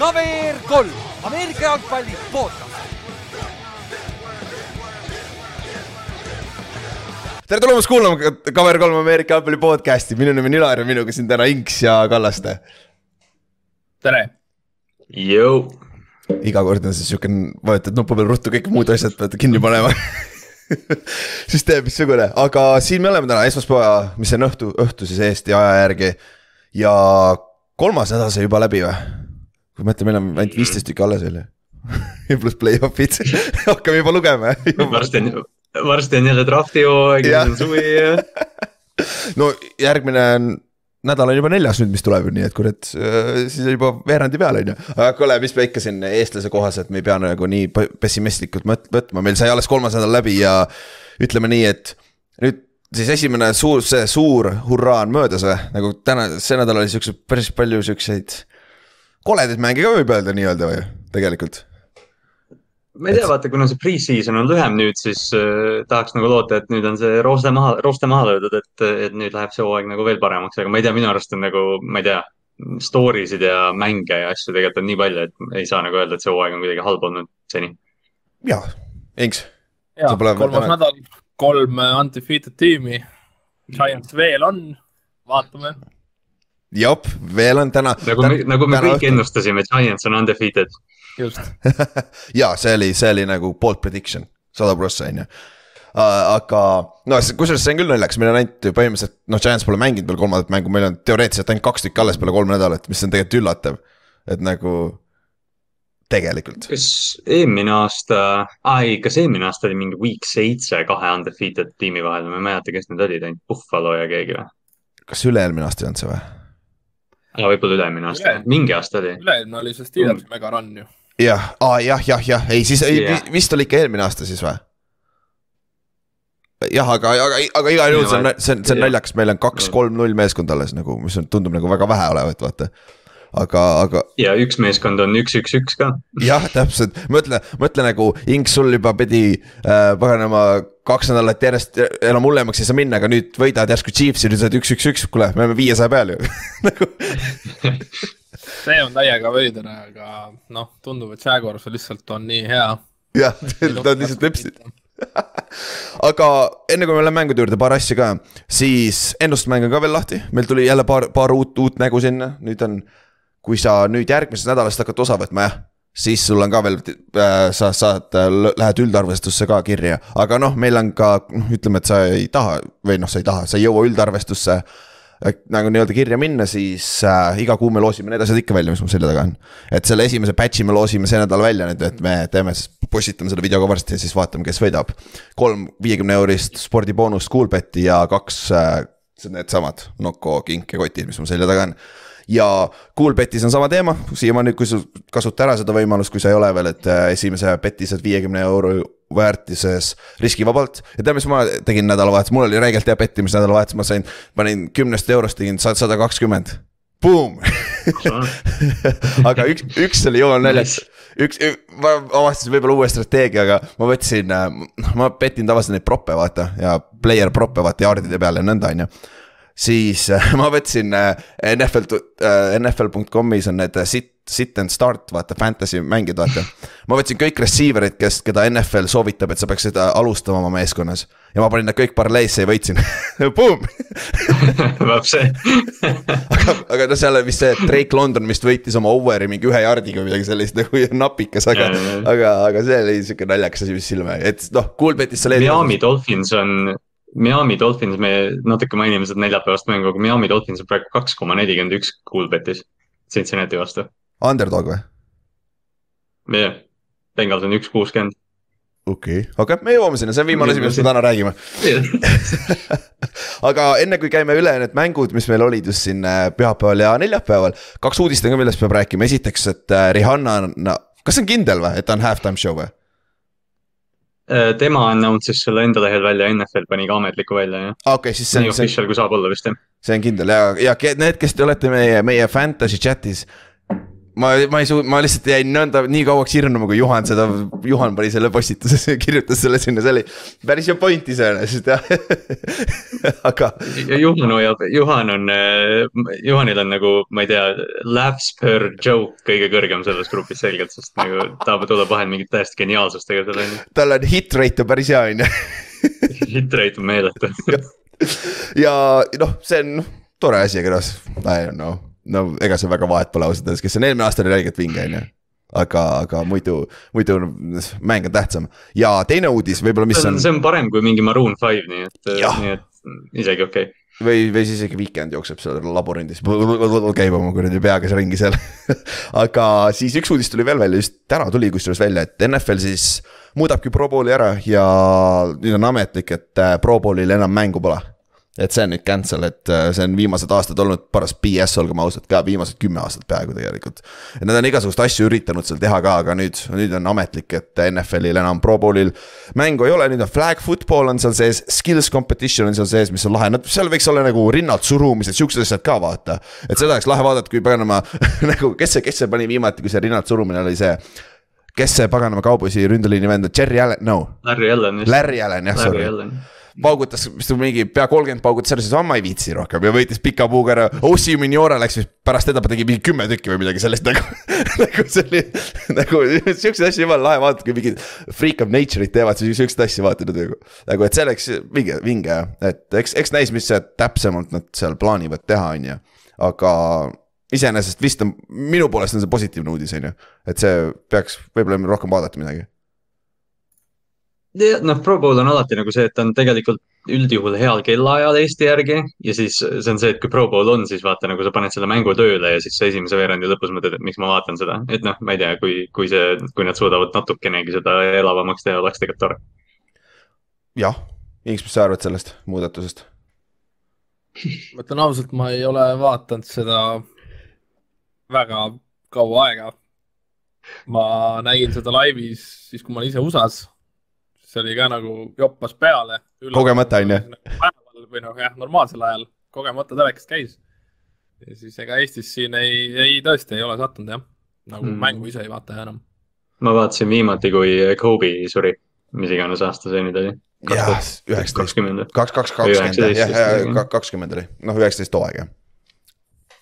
KVR kolm, Ameerika jalgpalli podcast. tere tulemast kuulama Cover kolm Ameerika jalgpalli podcast'i, minu nimi on Ülar ja minuga siin täna Inks ja Kallaste. tere. iga kord on siis siuke, vajutad nupu peal ruttu, kõik muud asjad pead kinni panema süsteem missugune, aga siin me oleme täna esmaspäeva, mis on õhtu, õhtu siis Eesti aja järgi. ja kolmas nädal sai juba läbi või? Kui ma mõtlen, meil on ainult viisteist tükki alles veel ju ja pluss play-off'id. Hakkame juba lugema varsti on, varsti on jälle draft'i hooaeg ja siis on suvi ja. no järgmine nädal on juba neljas nüüd, mis tuleb ju, nii et kurat, siis on juba veerandi peal, on ju. aga kuule, mis me ikka siin eestlase kohas, et me ei pea nagu nii pessimistlikult võtma, meil sai alles kolmas nädal läbi ja ütleme nii, et nüüd siis esimene suur, see suur hurraa on möödas või, nagu täna, see nädal oli siukseid päris palju siukseid koledaid mänge ka võib öelda nii-öelda või, tegelikult ma ei tea, vaata, kuna see pre-season on lühem nüüd, siis äh, tahaks nagu loota, et nüüd on see rooste maha, rooste maha löödud, et, et nüüd läheb see hooaeg nagu veel paremaks, aga ma ei tea, minu arust on nagu, ma ei tea. Story sid ja mänge ja asju tegelikult on nii palju, et ei saa nagu öelda, et see hooaeg on kuidagi halb olnud seni. jah, Inks. ja, kolmas nädal, kolm undefeated tiimi. Giants veel on, vaatame. Jop, veel on täna. nagu me, nagu me kõik õhtul. ennustasime, Giants on undefeated just ja see oli, see oli nagu bold prediction, sada prossa on ju aga no kusjuures see on küll naljakas, meil on ainult põhimõtteliselt noh, Giants pole mänginud veel kolmandat mängu, meil on teoreetiliselt ainult kaks tükki alles peale kolme nädalat, mis on tegelikult üllatav. et nagu tegelikult. kas eelmine aasta, ei, kas eelmine aasta oli mingi week seitse kahe undefeated tiimi vahel, ma ei mäleta, kes need olid, ainult Buffalo ja keegi või? kas üle-eelmine aasta ei olnud see või? Võib-olla üle-eelmine aasta Üle..., mingi aasta oli. üle-eelmine oli see Steelersi mm. mega run ju jah, aa jah, jah, jah, ei siis yeah., vist oli ikka eelmine aasta siis või? jah, aga, aga, aga igal juhul see on, see on, see on naljakas, meil on kaks-kolm-null meeskond alles nagu, mis on, tundub nagu väga vähe olevat, vaata aga, aga. ja üks meeskond on üks-üks-üks ka. jah, täpselt, mõtle, mõtle nagu Inks sul juba pidi äh, paganama kaks nädalat järjest enam hullemaks ei saa minna, aga nüüd võidad järsku Chiefsi, nüüd sa oled üks-üks-üks, kuule, me oleme viiesaja peal ju nagu see on täiega veider, aga noh, tundub, et Jaguars lihtsalt on nii hea. jah, ta on lihtsalt lepsinud aga enne kui me läheme mängude juurde, paar asja ka, siis ennustusmäng on ka veel lahti, meil tuli jälle paar, paar uut, uut nägu sinna, nüüd on. Kui sa nüüd järgmisest nädalast hakkad osa võtma, jah, siis sul on ka veel äh,, sa saad, lähed üldarvestusse ka kirja, aga noh, meil on ka, noh, ütleme, et sa ei taha või noh, sa ei taha, sa ei jõua üldarvestusse nagu nii-öelda kirja minna, siis äh, iga kuu me loosime need asjad ikka välja, mis mul selja taga on. et selle esimese batch'i me loosime see nädal välja nüüd, et me teeme siis, postitame selle video ka varsti ja siis vaatame, kes võidab. kolm viiekümne eurist spordiboonust Coolbeti ja kaks äh, needsamad Nocco kink ja kotid, mis mul selja taga on ja Coolbetis on sama teema, siiamaani, kui sa kasuta ära seda võimalust, kui sa ei ole veel, et äh, esimese beti saad viiekümne euro väärtuses riskivabalt. ja tead, mis ma tegin nädalavahetusel, mul oli räigelt hea pettimis nädalavahetus, ma sain, panin kümnest eurost tegin sada kakskümmend. Boom! Aga üks, üks oli jumala naljakas üks, ma avastasin võib-olla uue strateegiaga, ma võtsin, äh, ma petin tavaliselt neid proppe, vaata ja player proppe vaata jaardide peale ja nõnda, on ju siis äh, ma võtsin äh, NFL, äh, NFL.com'is on need sit, sit and start, vaata, fantasy mängid, vaata. ma võtsin kõik receiver'id, kes, keda NFL soovitab, et sa peaksid alustama oma meeskonnas. ja ma panin nad kõik parleisse ja võitsin Boom aga, aga no seal on vist see, et Drake London vist võitis oma over'i mingi ühe jardiga või midagi sellist nagu napikas, aga, aga, aga see oli sihuke naljakas asi, mis silma jäi, et noh, Coolbetis sa leiad. Miami Dolphins on Miami Dolphins, me natuke mainime seda neljapäevast mängu, aga Miami Dolphins on praegu kaks koma nelikümmend üks Coolbetis Cincinnati vastu. Underdog või? jah yeah., Bengals on üks kuuskümmend. okei okay., aga me jõuame sinna, see on viimane asi, millest me täna räägime aga enne kui käime üle need mängud, mis meil olid just siin äh, pühapäeval ja neljapäeval, kaks uudist on ka, millest peab rääkima, esiteks, et äh, Rihanna on no,, kas see on kindel või, et ta on halftime show või? Äh, tema announce'is selle enda lehel välja, NFL pani ka ametliku välja, jah. okei okay,, siis see on. nii official kui saab olla vist, jah. see on kindel ja, ja need, kes te olete meie, meie fantasy chat'is. Ma, ma ei suu-, ma lihtsalt jäin nõnda nii kauaks hirmuma, kui Juhan seda, Juhan pani selle postituse, kirjutas selle sinna, see oli päris hea point iseenesest jah aga. Juhan hoiab, Juhan on, Juhanil on nagu, ma ei tea, laughs per joke kõige kõrgem selles grupis selgelt, sest nagu ta tuleb vahel mingit täiesti geniaalsustega seal on ju. tal on hit rate on päris hea on ju hit rate on meeletu ja noh, see on noh, tore asi, aga noh, I don't know no ega see väga vahet pole ausalt öeldes, kes on eelmine aasta oli räigelt vinge, on ju aga, aga muidu, muidu mäng on tähtsam. Ja teine uudis võib-olla, mis on. see on parem kui mingi Maroon five, nii et, nii et isegi okei. Okay või, või siis isegi Weekend jookseb seal labürindis, käib oma kuradi peaga ringi seal. Aga siis üks uudis tuli veel välja, just täna tuli kusjuures välja, et NFL siis muudabki Pro Bowli ära ja nüüd on ametlik, et äh, Pro Bowlil enam mängu pole et see on nüüd cancel, et äh, see on viimased aastad olnud paras BS, olgem ausad ka, viimased kümme aastat peaaegu tegelikult. et nad on igasuguseid asju üritanud seal teha ka, aga nüüd, nüüd on ametlik, et NFL-il enam Pro Bowlil mängu ei ole, nüüd on flag football on seal sees, skills competition on seal sees, mis on lahe, no seal võiks olla nagu rinnalt surumised, siuksed asjad ka vaata. et seda oleks lahe vaadata, kui paganama nagu, kes see, kes see pani viimati, kui see rinnalt surumine oli see kes see paganama kauboisi ründeliini vend on, Jerry Allan, no. Larry Allan. Larry Allan jah, sorry paugutas, mis ta mingi pea kolmkümmend paugutas ära, siis ma ei viitsi rohkem ja võitis pika puuga ära. Ossi Miniora läks vist pärast teda tegi mingi kümme tükki või midagi sellist nagu nagu see oli nagu siukseid asju jumala lahe vaadata, kui mingid freak of nature'id teevad, siis siukseid asju vaatad nagu. nagu, et see oleks vinge, vinge jah, et eks, eks näis, mis täpsemalt nad seal plaanivad teha, on ju, aga iseenesest vist on, minu poolest on see positiivne uudis, on ju, et see peaks võib-olla rohkem vaadata midagi noh, Pro Bowl on alati nagu see, et ta on tegelikult üldjuhul heal kellaajal Eesti järgi ja siis see on see, et kui Pro Bowl on, siis vaata nagu sa paned selle mängu tööle ja siis sa esimese veerandi lõpus mõtled, et miks ma vaatan seda. et noh, ma ei tea, kui, kui see, kui nad suudavad natukenegi seda elavamaks teha, oleks tegelikult tore. jah, Inks, mis sa arvad sellest muudatusest? ma ütlen ausalt, ma ei ole vaadanud seda väga kaua aega. ma nägin seda laivis siis, kui ma olin ise USA-s see oli ka nagu joppas peale. kogemata on ju? päeval või noh, jah, normaalsel ajal kogemata telekast käis. ja siis ega Eestis siin ei, ei tõesti ei ole sattunud jah, nagu mm. mängu ise ei vaata enam. ma vaatasin viimati, kui Kobe suri, mis iganes aasta see nüüd oli. jah, üheksateist, kaks, kaks, kakskümmend, jah, jah, kakskümmend oli, noh, üheksateist hooaega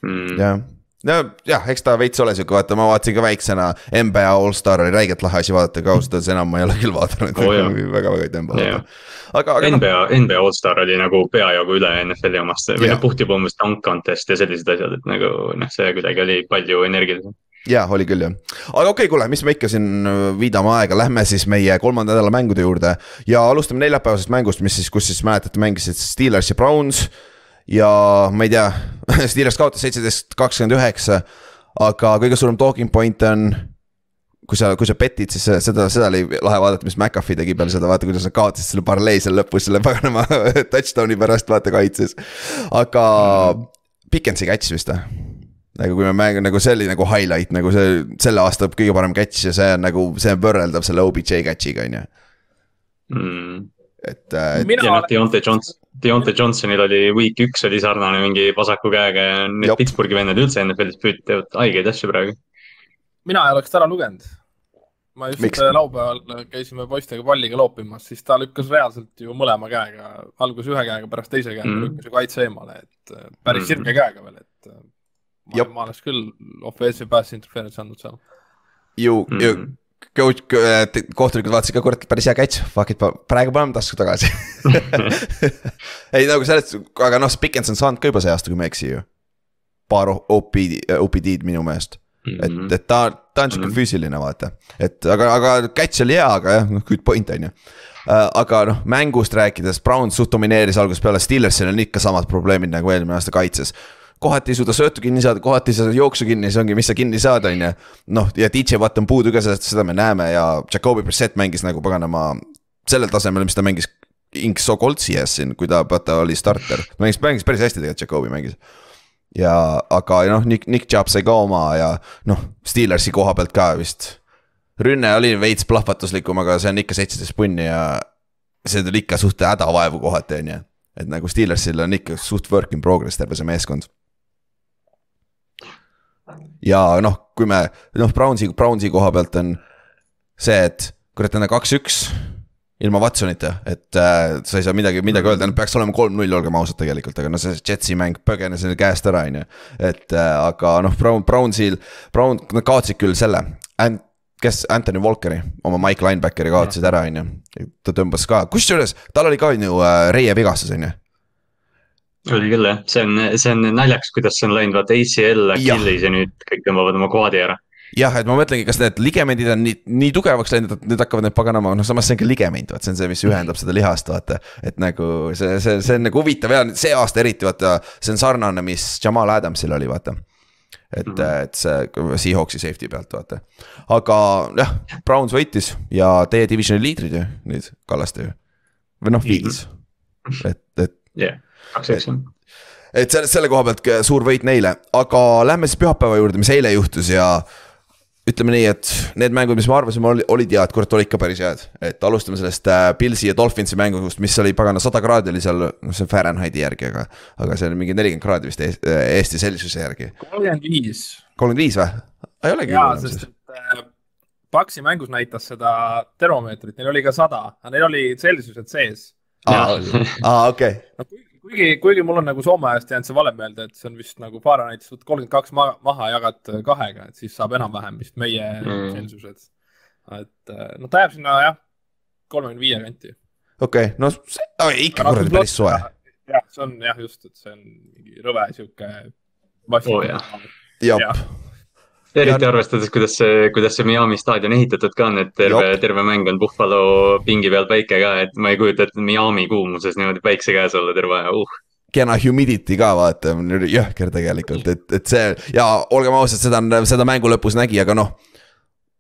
mm.. jah nojah, eks ta veits ole sihuke, vaata, ma vaatasin ka väiksena NBA allstar oli räigelt lahe asi vaadata, aga ausalt öeldes enam ma ei ole küll vaadanud oh,. väga-väga ei tõmba yeah.. aga, aga. NBA no., NBA allstar oli nagu peajagu üle NFL-i omast või noh, puhtibommis dunk contest ja sellised asjad, et nagu noh, see kuidagi oli palju energilisem jaa, oli küll jah, aga okei okay,, kuule, mis me ikka siin äh, viidame aega, lähme siis meie kolmanda nädala mängude juurde. ja alustame neljapäevasest mängust, mis siis, kus siis mäletate, mängisid Steelers ja Browns ja ma ei tea, Steelers kaotas seitseteist, kakskümmend üheksa. aga kõige suurem talking point on, kui sa, kui sa pet'id, siis seda, seda oli lahe vaadata, mis McAfee tegi peale seda, vaata kuidas nad kaotasid selle parlei seal lõpus selle paganama touchdown'i pärast, vaata kaitses. aga Pikensi catch vist või? nagu kui me mängime, nagu see oli nagu highlight, nagu see selle aasta kõige parem catch ja see on nagu, see on võrreldav selle OBJ catch'iga, on ju. Mm. et äh,. ja noh, Deontay Johnson Deontay Johnsonil oli week üks oli sarnane mingi vasaku käega ja need Jop. Pittsburghi vennad üldse NFL-is püüd teevad haigeid asju praegu. mina ei oleks ära lugenud. ma just Miks? laupäeval käisime poistega palliga loopimas, siis ta lükkas reaalselt ju mõlema käega, alguses ühe käega, pärast teise käega mm. lükkas ju kaitse eemale, et äh, päris mm. sirge käega veel, et äh, ma, ma oleks küll offensive pass interference andnud seal. ju mm., ju coach, kohtunikud vaatasid ka, kurat, päris hea catch, fuck it, praegu paneme tasku tagasi ei nagu selles, aga noh, Pickens on saanud ka juba see aasta, kui ma ei eksi ju. paar OP-d, OPD-d minu meelest mm. -hmm. et, et ta, ta on sihuke mm -hmm. füüsiline, vaata. et aga, aga catch oli hea, aga jah, noh, good point on ju uh,. aga noh, mängust rääkides, Brown suht domineeris algusest peale, Steelersil on ikka samad probleemid nagu eelmine aasta kaitses kohati ei suuda söötu kinni saada, kohati ei saa jooksu kinni, see ongi, mis sa kinni saad, on ju. noh, ja DJ Watt on puudu ka seda me näeme ja Jakobi Brissett mängis nagu paganama sellel tasemel, mis ta mängis Inks Sokoltsi ees siin, kui ta vaata oli starter, mängis, mängis päris hästi tegelikult, Jakobi mängis ja, aga noh, Nick, Nick Chubb sai ka oma ja noh, Steelersi koha pealt ka vist. rünne oli veits plahvatuslikum, aga see on ikka seitseteist punni ja see tuli ikka suht hädavaevu kohati, on ju. et nagu Steelersil on ikka suht work in progress terve see meeskond ja noh, kui me noh, Brownsi, Brownsi koha pealt on see, et kurat, enne kaks-üks ilma Watsonita, et äh, sa ei saa midagi, midagi öelda, peaks olema kolm-null, olgem ausad tegelikult, aga no see Jetsi mäng põgenes neil käest ära, on ju. et äh, aga noh, Brown, Brownsil, Brown, nad kaotsid küll selle, kes? Anthony Walkeri, oma Mike linebackeri kaotasid ära, on ju. ta tõmbas ka, kusjuures tal oli ka on ju äh, reie vigastus, on ju oli küll jah, see on, see on naljakas, kuidas see on läinud, vaata ACL, Achilles ja nüüd kõik tõmbavad oma kvaadi ära jah, et ma mõtlengi, kas need ligemendid on nii, nii tugevaks läinud, et nüüd hakkavad need paganama, noh samas see on ka ligement, vaat see on see, mis ühendab seda lihast, vaata. et nagu see, see, see on nagu huvitav ja see aasta eriti vaata, see on sarnane, mis Jamal Adamsil oli, vaata. et mm, -hmm. et see Seahawksi safety pealt, vaata. aga jah, Browns võitis ja teie divisioni liidrid ju nüüd, Kallaste ju. või noh, viis, et, et. yeah., kaks eks on et selle, selle koha pealt suur võit neile, aga lähme siis pühapäeva juurde, mis eile juhtus ja ütleme nii, et need mängud, mis me arvasime, olid head, kurat, olid ikka päris head. et alustame sellest äh, Pilsi ja Dolphinsi mängust, mis oli pagana sada kraadi oli seal, noh, see on Fahrenheiti järgi, aga. aga see oli mingi nelikümmend kraadi vist Eesti Celsiuse järgi. kolmkümmend viis. kolmkümmend viis või? ei olegi. jaa, sest et äh, Paksi mängus näitas seda termomeetrit, neil oli ka sada, aga neil oli Celsiused sees. aa, okei kuigi, kuigi mul on nagu Soome ajast jäänud see valem meelde, et see on vist nagu Fahrenheitis võtad kolmkümmend kaks maha, jagad kahega, et siis saab enam-vähem vist meie mm. Celsiused. et noh, ta jääb sinna jah, kolmekümne viie kanti. okei okay,, no see ikka kuradi päris soe. jah, see on jah, just, et see on mingi rõve sihuke. oo oh, jah. jah eriti arvestades, kuidas see, kuidas see Miami staadion ehitatud ka on, et terve, terve mäng on Buffalo pingi peal päike ka, et ma ei kujuta ette Miami kuumuses niimoodi päikse käes olla terve aja uh kena humidity ka vaata, jõhker tegelikult, et, et see ja olgem ausad, seda, seda mängu lõpus nägi, aga noh.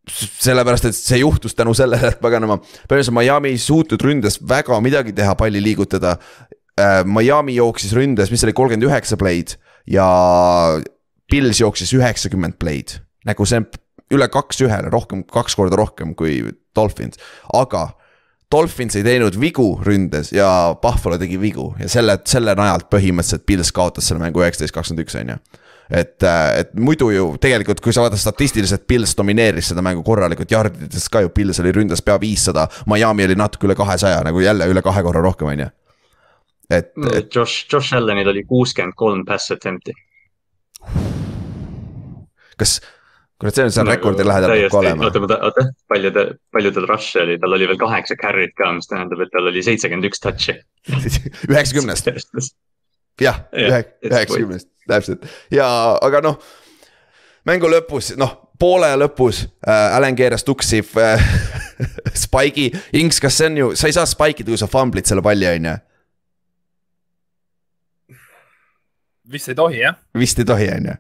sellepärast, et see juhtus tänu sellele, et paganama, põhimõtteliselt Miami ei suutnud ründes väga midagi teha, palli liigutada äh,. Miami jooksis ründes, mis oli kolmkümmend üheksa play'd ja Pils jooksis üheksakümmend play'd, nagu see on üle kaks ühele, rohkem, kaks korda rohkem kui Dolphins, aga. Dolphins ei teinud vigu ründes ja Buffalo tegi vigu ja selle, selle najalt põhimõtteliselt Pils kaotas selle mängu üheksateist, kakskümmend üks, on ju et, et muidu ju tegelikult, kui sa vaatad statistiliselt, Pils domineeris seda mängu korralikult, jardides ka ju Pils oli ründas pea viissada. Miami oli natuke üle kahesaja, nagu jälle üle kahe korra rohkem, on ju. et. Josh, Josh Allanil oli kuuskümmend kolm pass attempt'i kas, kurat, see on seal nagu rekordi lähedal peab ka olema. oota, oota, palju ta, palju tal rush'e oli, tal oli veel kaheksa carry't ka, mis tähendab, et tal oli seitsekümmend üks touch'i. üheksakümnest. jah, üheksakümnest, täpselt ja, aga noh. mängu lõpus, noh, poole lõpus äh, Allan keeras tuksi äh, Spike'i, Inks, kas see on ju, sa ei saa spike ida, kui sa famblid selle palli, on ju vist ei tohi, jah? vist ei tohi, on ju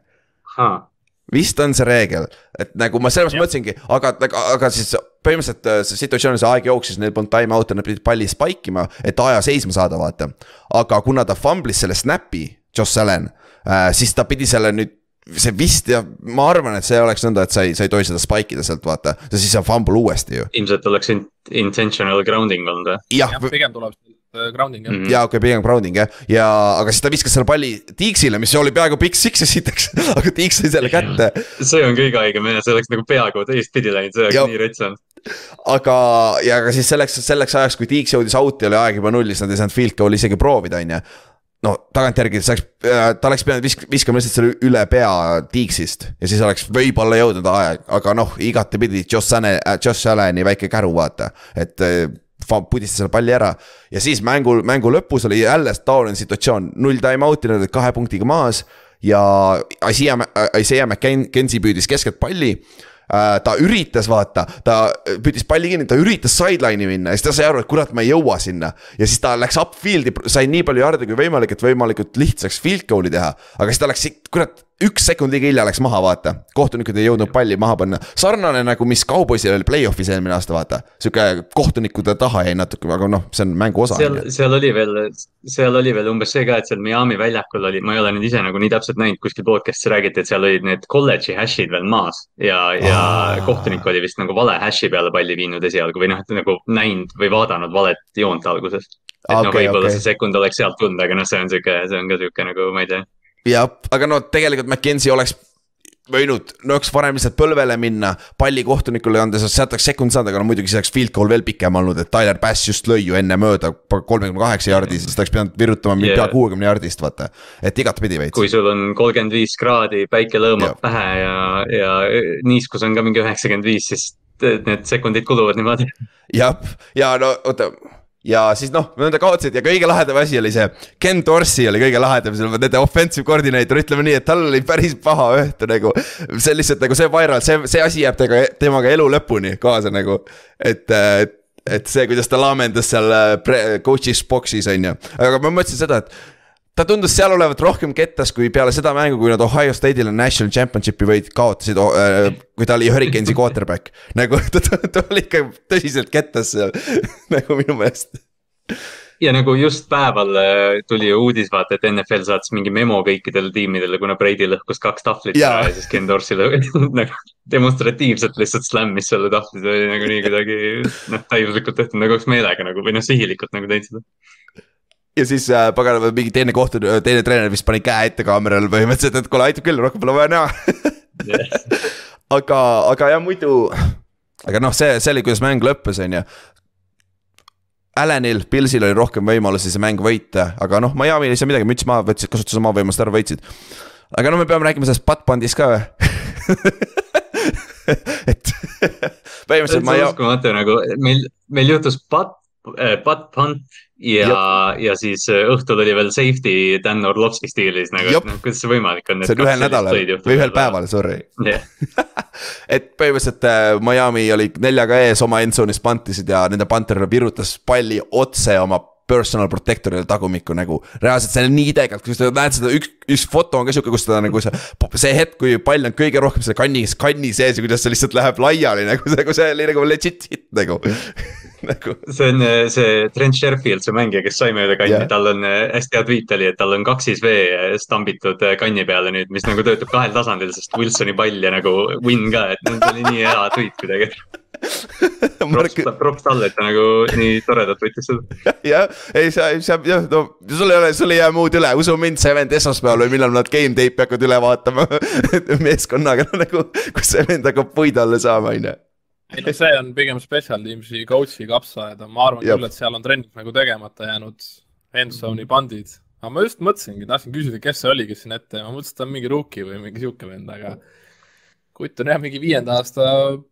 vist on see reegel, et nagu ma selles mõttes mõtlesingi, aga, aga, aga siis põhimõtteliselt äh, see situatsioon, see aeg jooksis, neil polnud time out'e, nad pidid palli spike ima, et aja seisma saada, vaata. aga kuna ta fumblis selle snap'i, Josh Allan äh,, siis ta pidi selle nüüd see vist ja ma arvan, et see oleks nõnda, et sa ei, sa ei tohi seda spike ida sealt vaata, siis on fumble uuesti ju. ilmselt oleks intentional grounding olnud või? jah ja, pigem tuleb grounding jah. Mm -hmm.. jaa, okei okay,, pigem grounding jah, ja aga siis ta viskas selle palli Tiiksile, mis oli peaaegu Big Six esiteks. Aga Tiiks sai selle kätte. see on kõige haigem jah, see oleks nagu peaaegu teistpidi läinud, see oleks nii rets olnud. aga, ja aga siis selleks, selleks ajaks, kui Tiiks jõudis out'i, oli aeg juba null, siis nad ei saanud field goal'i isegi proovida, on ju no tagantjärgi see oleks, äh, ta oleks pidanud visk-, viskama lihtsalt selle üle pea Tiiksist. Ja siis oleks võib-olla jõudnud aeg, aga noh, igatepidi Josh Allan, Josh Allani väike käru, vaata, et pudistas selle palli ära. ja siis mängu, mängu lõpus oli jälle taoline situatsioon, null time out'i, nad olid kahe punktiga maas. ja Isaiah, Isaiah McKenzie püüdis keskelt palli äh, ta üritas vaata, ta püüdis palli kinni, ta üritas sideline'i minna ja siis ta sai aru, et kurat, ma ei jõua sinna. ja siis ta läks upfield'i, sai nii palju jarde kui võimalik, et võimalikult lihtsaks field goal'i teha. aga siis ta läks, kurat, üks sekund liiga hilja läks maha, vaata. kohtunikud ei jõudnud palli maha panna. sarnane nagu, mis Cowboysil oli play-off'is eelmine aasta, vaata. sihuke kohtunikude taha jäi natuke, aga noh, see on mängu osa. seal, seal oli veel, seal oli veel umbes see ka, et seal Miami väljakul oli, ma ei ole nüüd ise nagu nii täpselt näinud, kuskil podcast'is räägiti, et seal olid need kolledži hash'id veel maas. ja, ja Aa. kohtunik oli vist nagu vale hash'i peale palli viinud esialgu või noh, et nagu näinud või vaadanud valet joont alguses. et okay, noh, võib-olla okay. see sekund oleks sealt tulnud, aga noh, see on sihuke, see on ka sihuke nagu, ma ei tea aga no tegelikult McKenzie oleks võinud nõks varem lihtsalt põlvele minna, palli kohtunikule anda, sealt oleks sekund saanud, aga no muidugi see oleks field goal veel pikem olnud, et Tyler Bass just lõi ju enne mööda kolmekümne kaheksa jardi, siis ta oleks pidanud virutama yeah. pea kuuekümne jardist, vaata. et igatpidi veits. kui sul on kolmkümmend viis kraadi, päike lõõmab ja. pähe ja, ja niiskus on ka mingi üheksakümmend viis, siis need sekundid kuluvad niimoodi. jah, ja no oota ja siis noh, nad kaotasid ja kõige lahedam asi oli see, Ken Dorsey oli kõige lahedam, nende offensive koordineeter, ütleme nii, et tal oli päris paha õhtu nagu. see lihtsalt nagu see viral, see, see asi jääb temaga, temaga elu lõpuni kaasa nagu, et, et et see, kuidas ta laamendas seal äh, coach'is box'is on ju, aga ma mõtlesin seda, et ta tundus seal olevat rohkem kettas kui peale seda mängu, kui nad Ohio State'ile national championship'i võid kaotasid äh,, kui ta oli Hurricanesi quarterback. nagu ta, ta, ta oli ikka tõsiselt kettas seal nagu minu meelest. Ja nagu just päeval äh, tuli uudis, vaata, et NFL saatis mingi memo kõikidele tiimidele, kuna Brady lõhkus kaks tahvlit ja, ja siis Ken Dorsey nagu demonstratiivselt lihtsalt slammis selle tahvli, see oli nagu nii kuidagi noh, täiuslikult tehtud nagu oleks meelega nagu või noh, sihilikult nagu teinud seda ja siis äh, pagan, mingi teine kohtu-, teine treener vist pani käe ette kaamerale põhimõtteliselt, et kuule, aitab küll, rohkem pole vaja näha yes. aga, aga jah, muidu, aga noh, see, see oli, kuidas mäng lõppes, on ju. Allanil, Pilsil oli rohkem võimalusi see mäng võita, aga noh, Miami ei saa midagi, müts maha, võtsid, kasutasid oma võimalust ära, võitsid. aga no me peame rääkima sellest butt-pandist ka et põhimõtteliselt ma ei. uskumatu nagu meil, meil juhtus butt, äh, butt punt ja, ja siis äh, õhtul oli veel safety Dan Orlovski stiilis nagu, et noh, kuidas see võimalik on. see on ühel nädalal või ühel päeval, sorry yeah. et põhimõtteliselt äh, Miami oli neljaga ees, oma endzone'is pantisid ja nende panter virutas palli otse oma personal protector'ile tagumikku nagu. reaalselt see on nii tegelikult, kui sa näed seda, üks, üks foto on ka sihuke, kus ta nagu see, see hetk, kui pall on kõige rohkem selle kanni, kanni sees ja kuidas see lihtsalt läheb laiali nagu see, kui see oli nagu legit hit nagu nagu. see on äh, see Trent Sherfield, see mängija, kes sai mööda kanni yeah., tal on äh, hästi hea tweet oli, et tal on kaksis V stambitud äh, kanni peale nüüd, mis nagu töötab kahel tasandil, sest Wilsoni pall ja nagu win ka, et see oli nii hea tweet kuidagi props, props talle, et ta nagu nii toredalt võttis seda. jah, ei sa, sa jah, no sul ei ole, sul ei jää muud üle, usu mind, Sevend esmaspäeval või millal nad game tape'i hakkavad üle vaatama meeskonnaga nagu, kus see vend hakkab puid alla saama, on ju ei no see on pigem special teams'i coach'i kapsaaeda, ma arvan Jab. küll, et seal on trennid nagu tegemata jäänud endzone'i pandid. aga ma just mõtlesingi, tahtsin küsida, kes see oli, kes siin ette, ma mõtlesin, et ta on mingi rookie või mingi sihuke vend, aga kutt on jah, mingi viienda aasta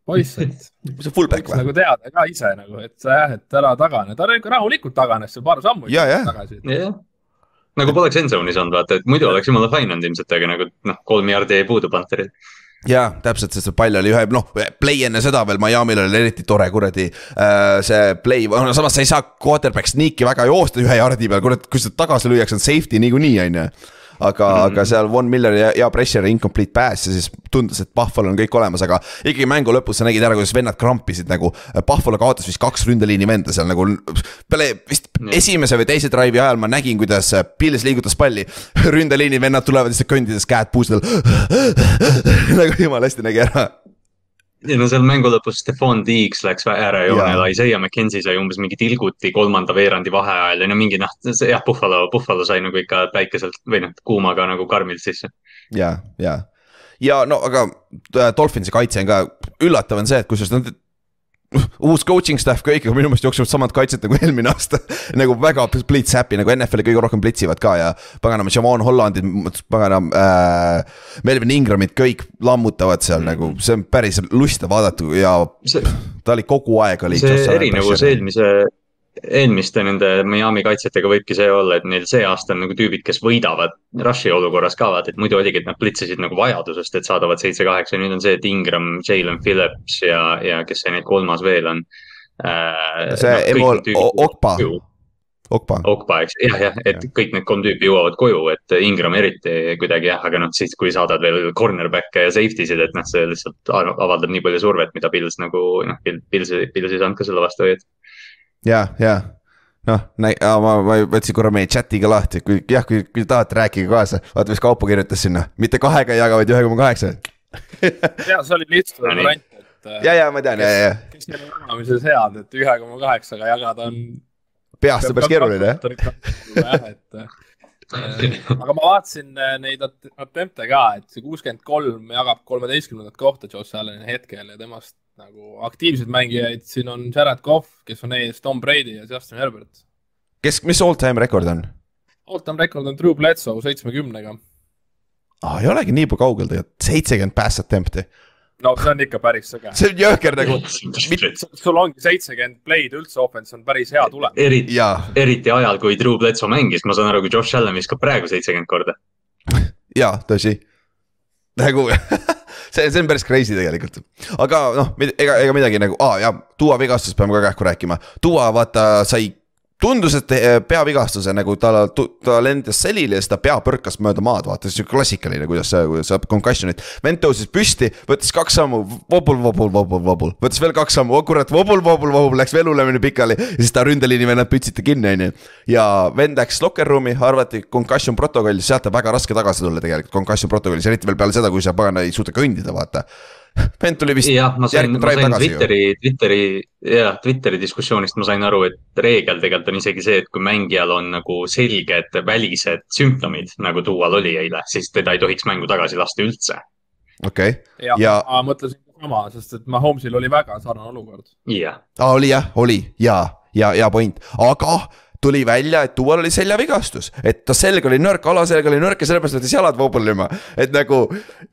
poiss, et. see fullback või? nagu teada ka ise nagu, et jah, et ära tagane, ta ikka rahulikult taganes seal paar sammu ja, ja. tagasi. jah, nagu poleks endzone'is olnud, vaata, et muidu oleks jumala fine olnud ilmselt, aga nagu noh, kolm jardi jäi puudu Pantheril jaa, täpselt, sest see pall oli ühe, noh, play enne seda veel Miami'l oli eriti tore, kuradi äh,. see play, no samas sa ei saa quarterback sneak'i väga joosta ühe jardi peal, kurat, kui seda tagasi lüüakse, on safety niikuinii, on ju aga mm, -hmm. aga seal Von Milleri hea, hea pressure, incomplete pass ja siis tundus, et Buffalo on kõik olemas, aga ikkagi mängu lõpus sa nägid ära, kuidas vennad krampisid nagu. Buffalo kaotas vist kaks ründeliini venda seal nagu peale vist mm -hmm. esimese või teise drive'i ajal ma nägin, kuidas Pils liigutas palli. ründeliini vennad tulevad lihtsalt kõndides, käed puustel nagu jumala hästi nägi ära ja no seal mängu lõpus Stefan Diggs läks äärejoonele, Isaiah McKenzie sai umbes mingi tilguti kolmanda veerandi vaheajal ja no mingi noh, jah, Buffalo, Buffalo sai nagu ikka päikeselt või noh, kuumaga nagu karmilt sisse. ja, ja, ja no aga äh, Dolphinsi kaitse on ka, üllatav on see, et kusjuures nad uus coaching staff kõik, aga minu meelest jooksevad samad kaitset nagu eelmine aasta nagu väga blitz happy nagu NFL-i kõige rohkem blitsivad ka ja paganama, Javon Hollandid, paganam äh,. Melvin Ingramid kõik lammutavad seal mm -hmm. nagu, see on päris lustav vaadata ja see, ta oli kogu aeg oli. see erinevus eelmise eelmiste nende Miami kaitsjatega võibki see olla, et neil see aasta on nagu tüübid, kes võidavad rush'i olukorras ka, vaata, et muidu oligi, et nad plitsisid nagu vajadusest, et saadavad seitse-kaheksa, nüüd on see, et Ingram, Jalen Phillips ja, ja kes see nüüd kolmas veel on äh,. see no, Emol Okpa. Okpa. Okpa, eks, jah, jah, et ja. kõik need kolm tüüpi jõuavad koju, et Ingram eriti kuidagi jah, aga noh, siis kui saadad veel cornerback'e ja safety sid, et noh, see lihtsalt avaldab nii palju survet, mida Pils nagu noh, Pils, Pils ei saanud ka selle vastu hoida ja, ja noh, ma, ma võtsin korra meie chat'i ka lahti, kui jah, kui, kui tahate, rääkige kaasa, vaata, mis Kaupo kirjutas sinna, mitte kahega ei jaga, vaid ühe koma kaheksa. ja see oli lihtsam variant, et. ja, ja ma tean, ja, ja. kes on jagamises head, et ühe koma kaheksaga jagada on. peast on päris keeruline, jah. et aga ma vaatasin äh, neid at- attempt'e ka, et see kuuskümmend kolm jagab kolmeteistkümnendat kohta Josh Allan'i hetkel ja temast nagu aktiivseid mängijaid, siin on Jared Cough, kes on ees Tom Brady ja Justin Herbert. kes, mis all time rekord on All-time record on Drew Bledsoe seitsmekümnega. oh,? ei olegi nii kaugel tegelikult, seitsekümmend pass attempt'i, no see on ikka päris sõge. see on jõhker nagu sul ongi seitsekümmend play'd üldse offense on päris hea tulem. eriti, ja, eriti ajal, kui Drew Bledsoe mängis, ma saan aru, kui Josh Allan viskab praegu seitsekümmend korda. ja tõsi. nagu see, see on päris crazy tegelikult, aga noh, ega, ega midagi nagu, aa jaa, Duo vigastus peame ka kähku rääkima, Duo vaata sai tundus, et eh, peavigastuse nagu ta, ta lendas selili ja siis ta pea põrkas mööda maad, vaata sihuke klassikaline, kuidas kuidas saab concussion'it. vend tõusis püsti, võttis kaks sammu, vobul, vobul, vobul, vobul, võttis veel kaks sammu, oh kurat, vobul, vobul, vobul, läks veel hullemini pikali ja siis ta ründeliini vennad pütsiti kinni, onju. ja vend läks locker room'i, arvati concussion protokolli, sealt on väga raske tagasi tulla tegelikult concussion protokollis, eriti veel peale seda, kui sa pagana ei suuda kõndida, vaata. vend tuli vist jah, ma sain, järgmine ma drive sain tagasi ju. Twitteri, Twitteri, jah, Twitteri diskussioonist ma sain aru, et reegel tegelikult on isegi see, et kui mängijal on nagu selged välised sümptomid, nagu Dual oli eile, siis teda ei tohiks mängu tagasi lasta üldse. okei, ja, Ja- ja... ma mõtlesin sama, sest et Mahomes'il oli väga sarnane olukord. jah, aa oli jah, oli ja, ja, ja point, aga tuli välja, et Dual oli seljavigastus, et ta selg oli nõrk, alaselg oli nõrk ja sellepärast võttis jalad vobulema, et nagu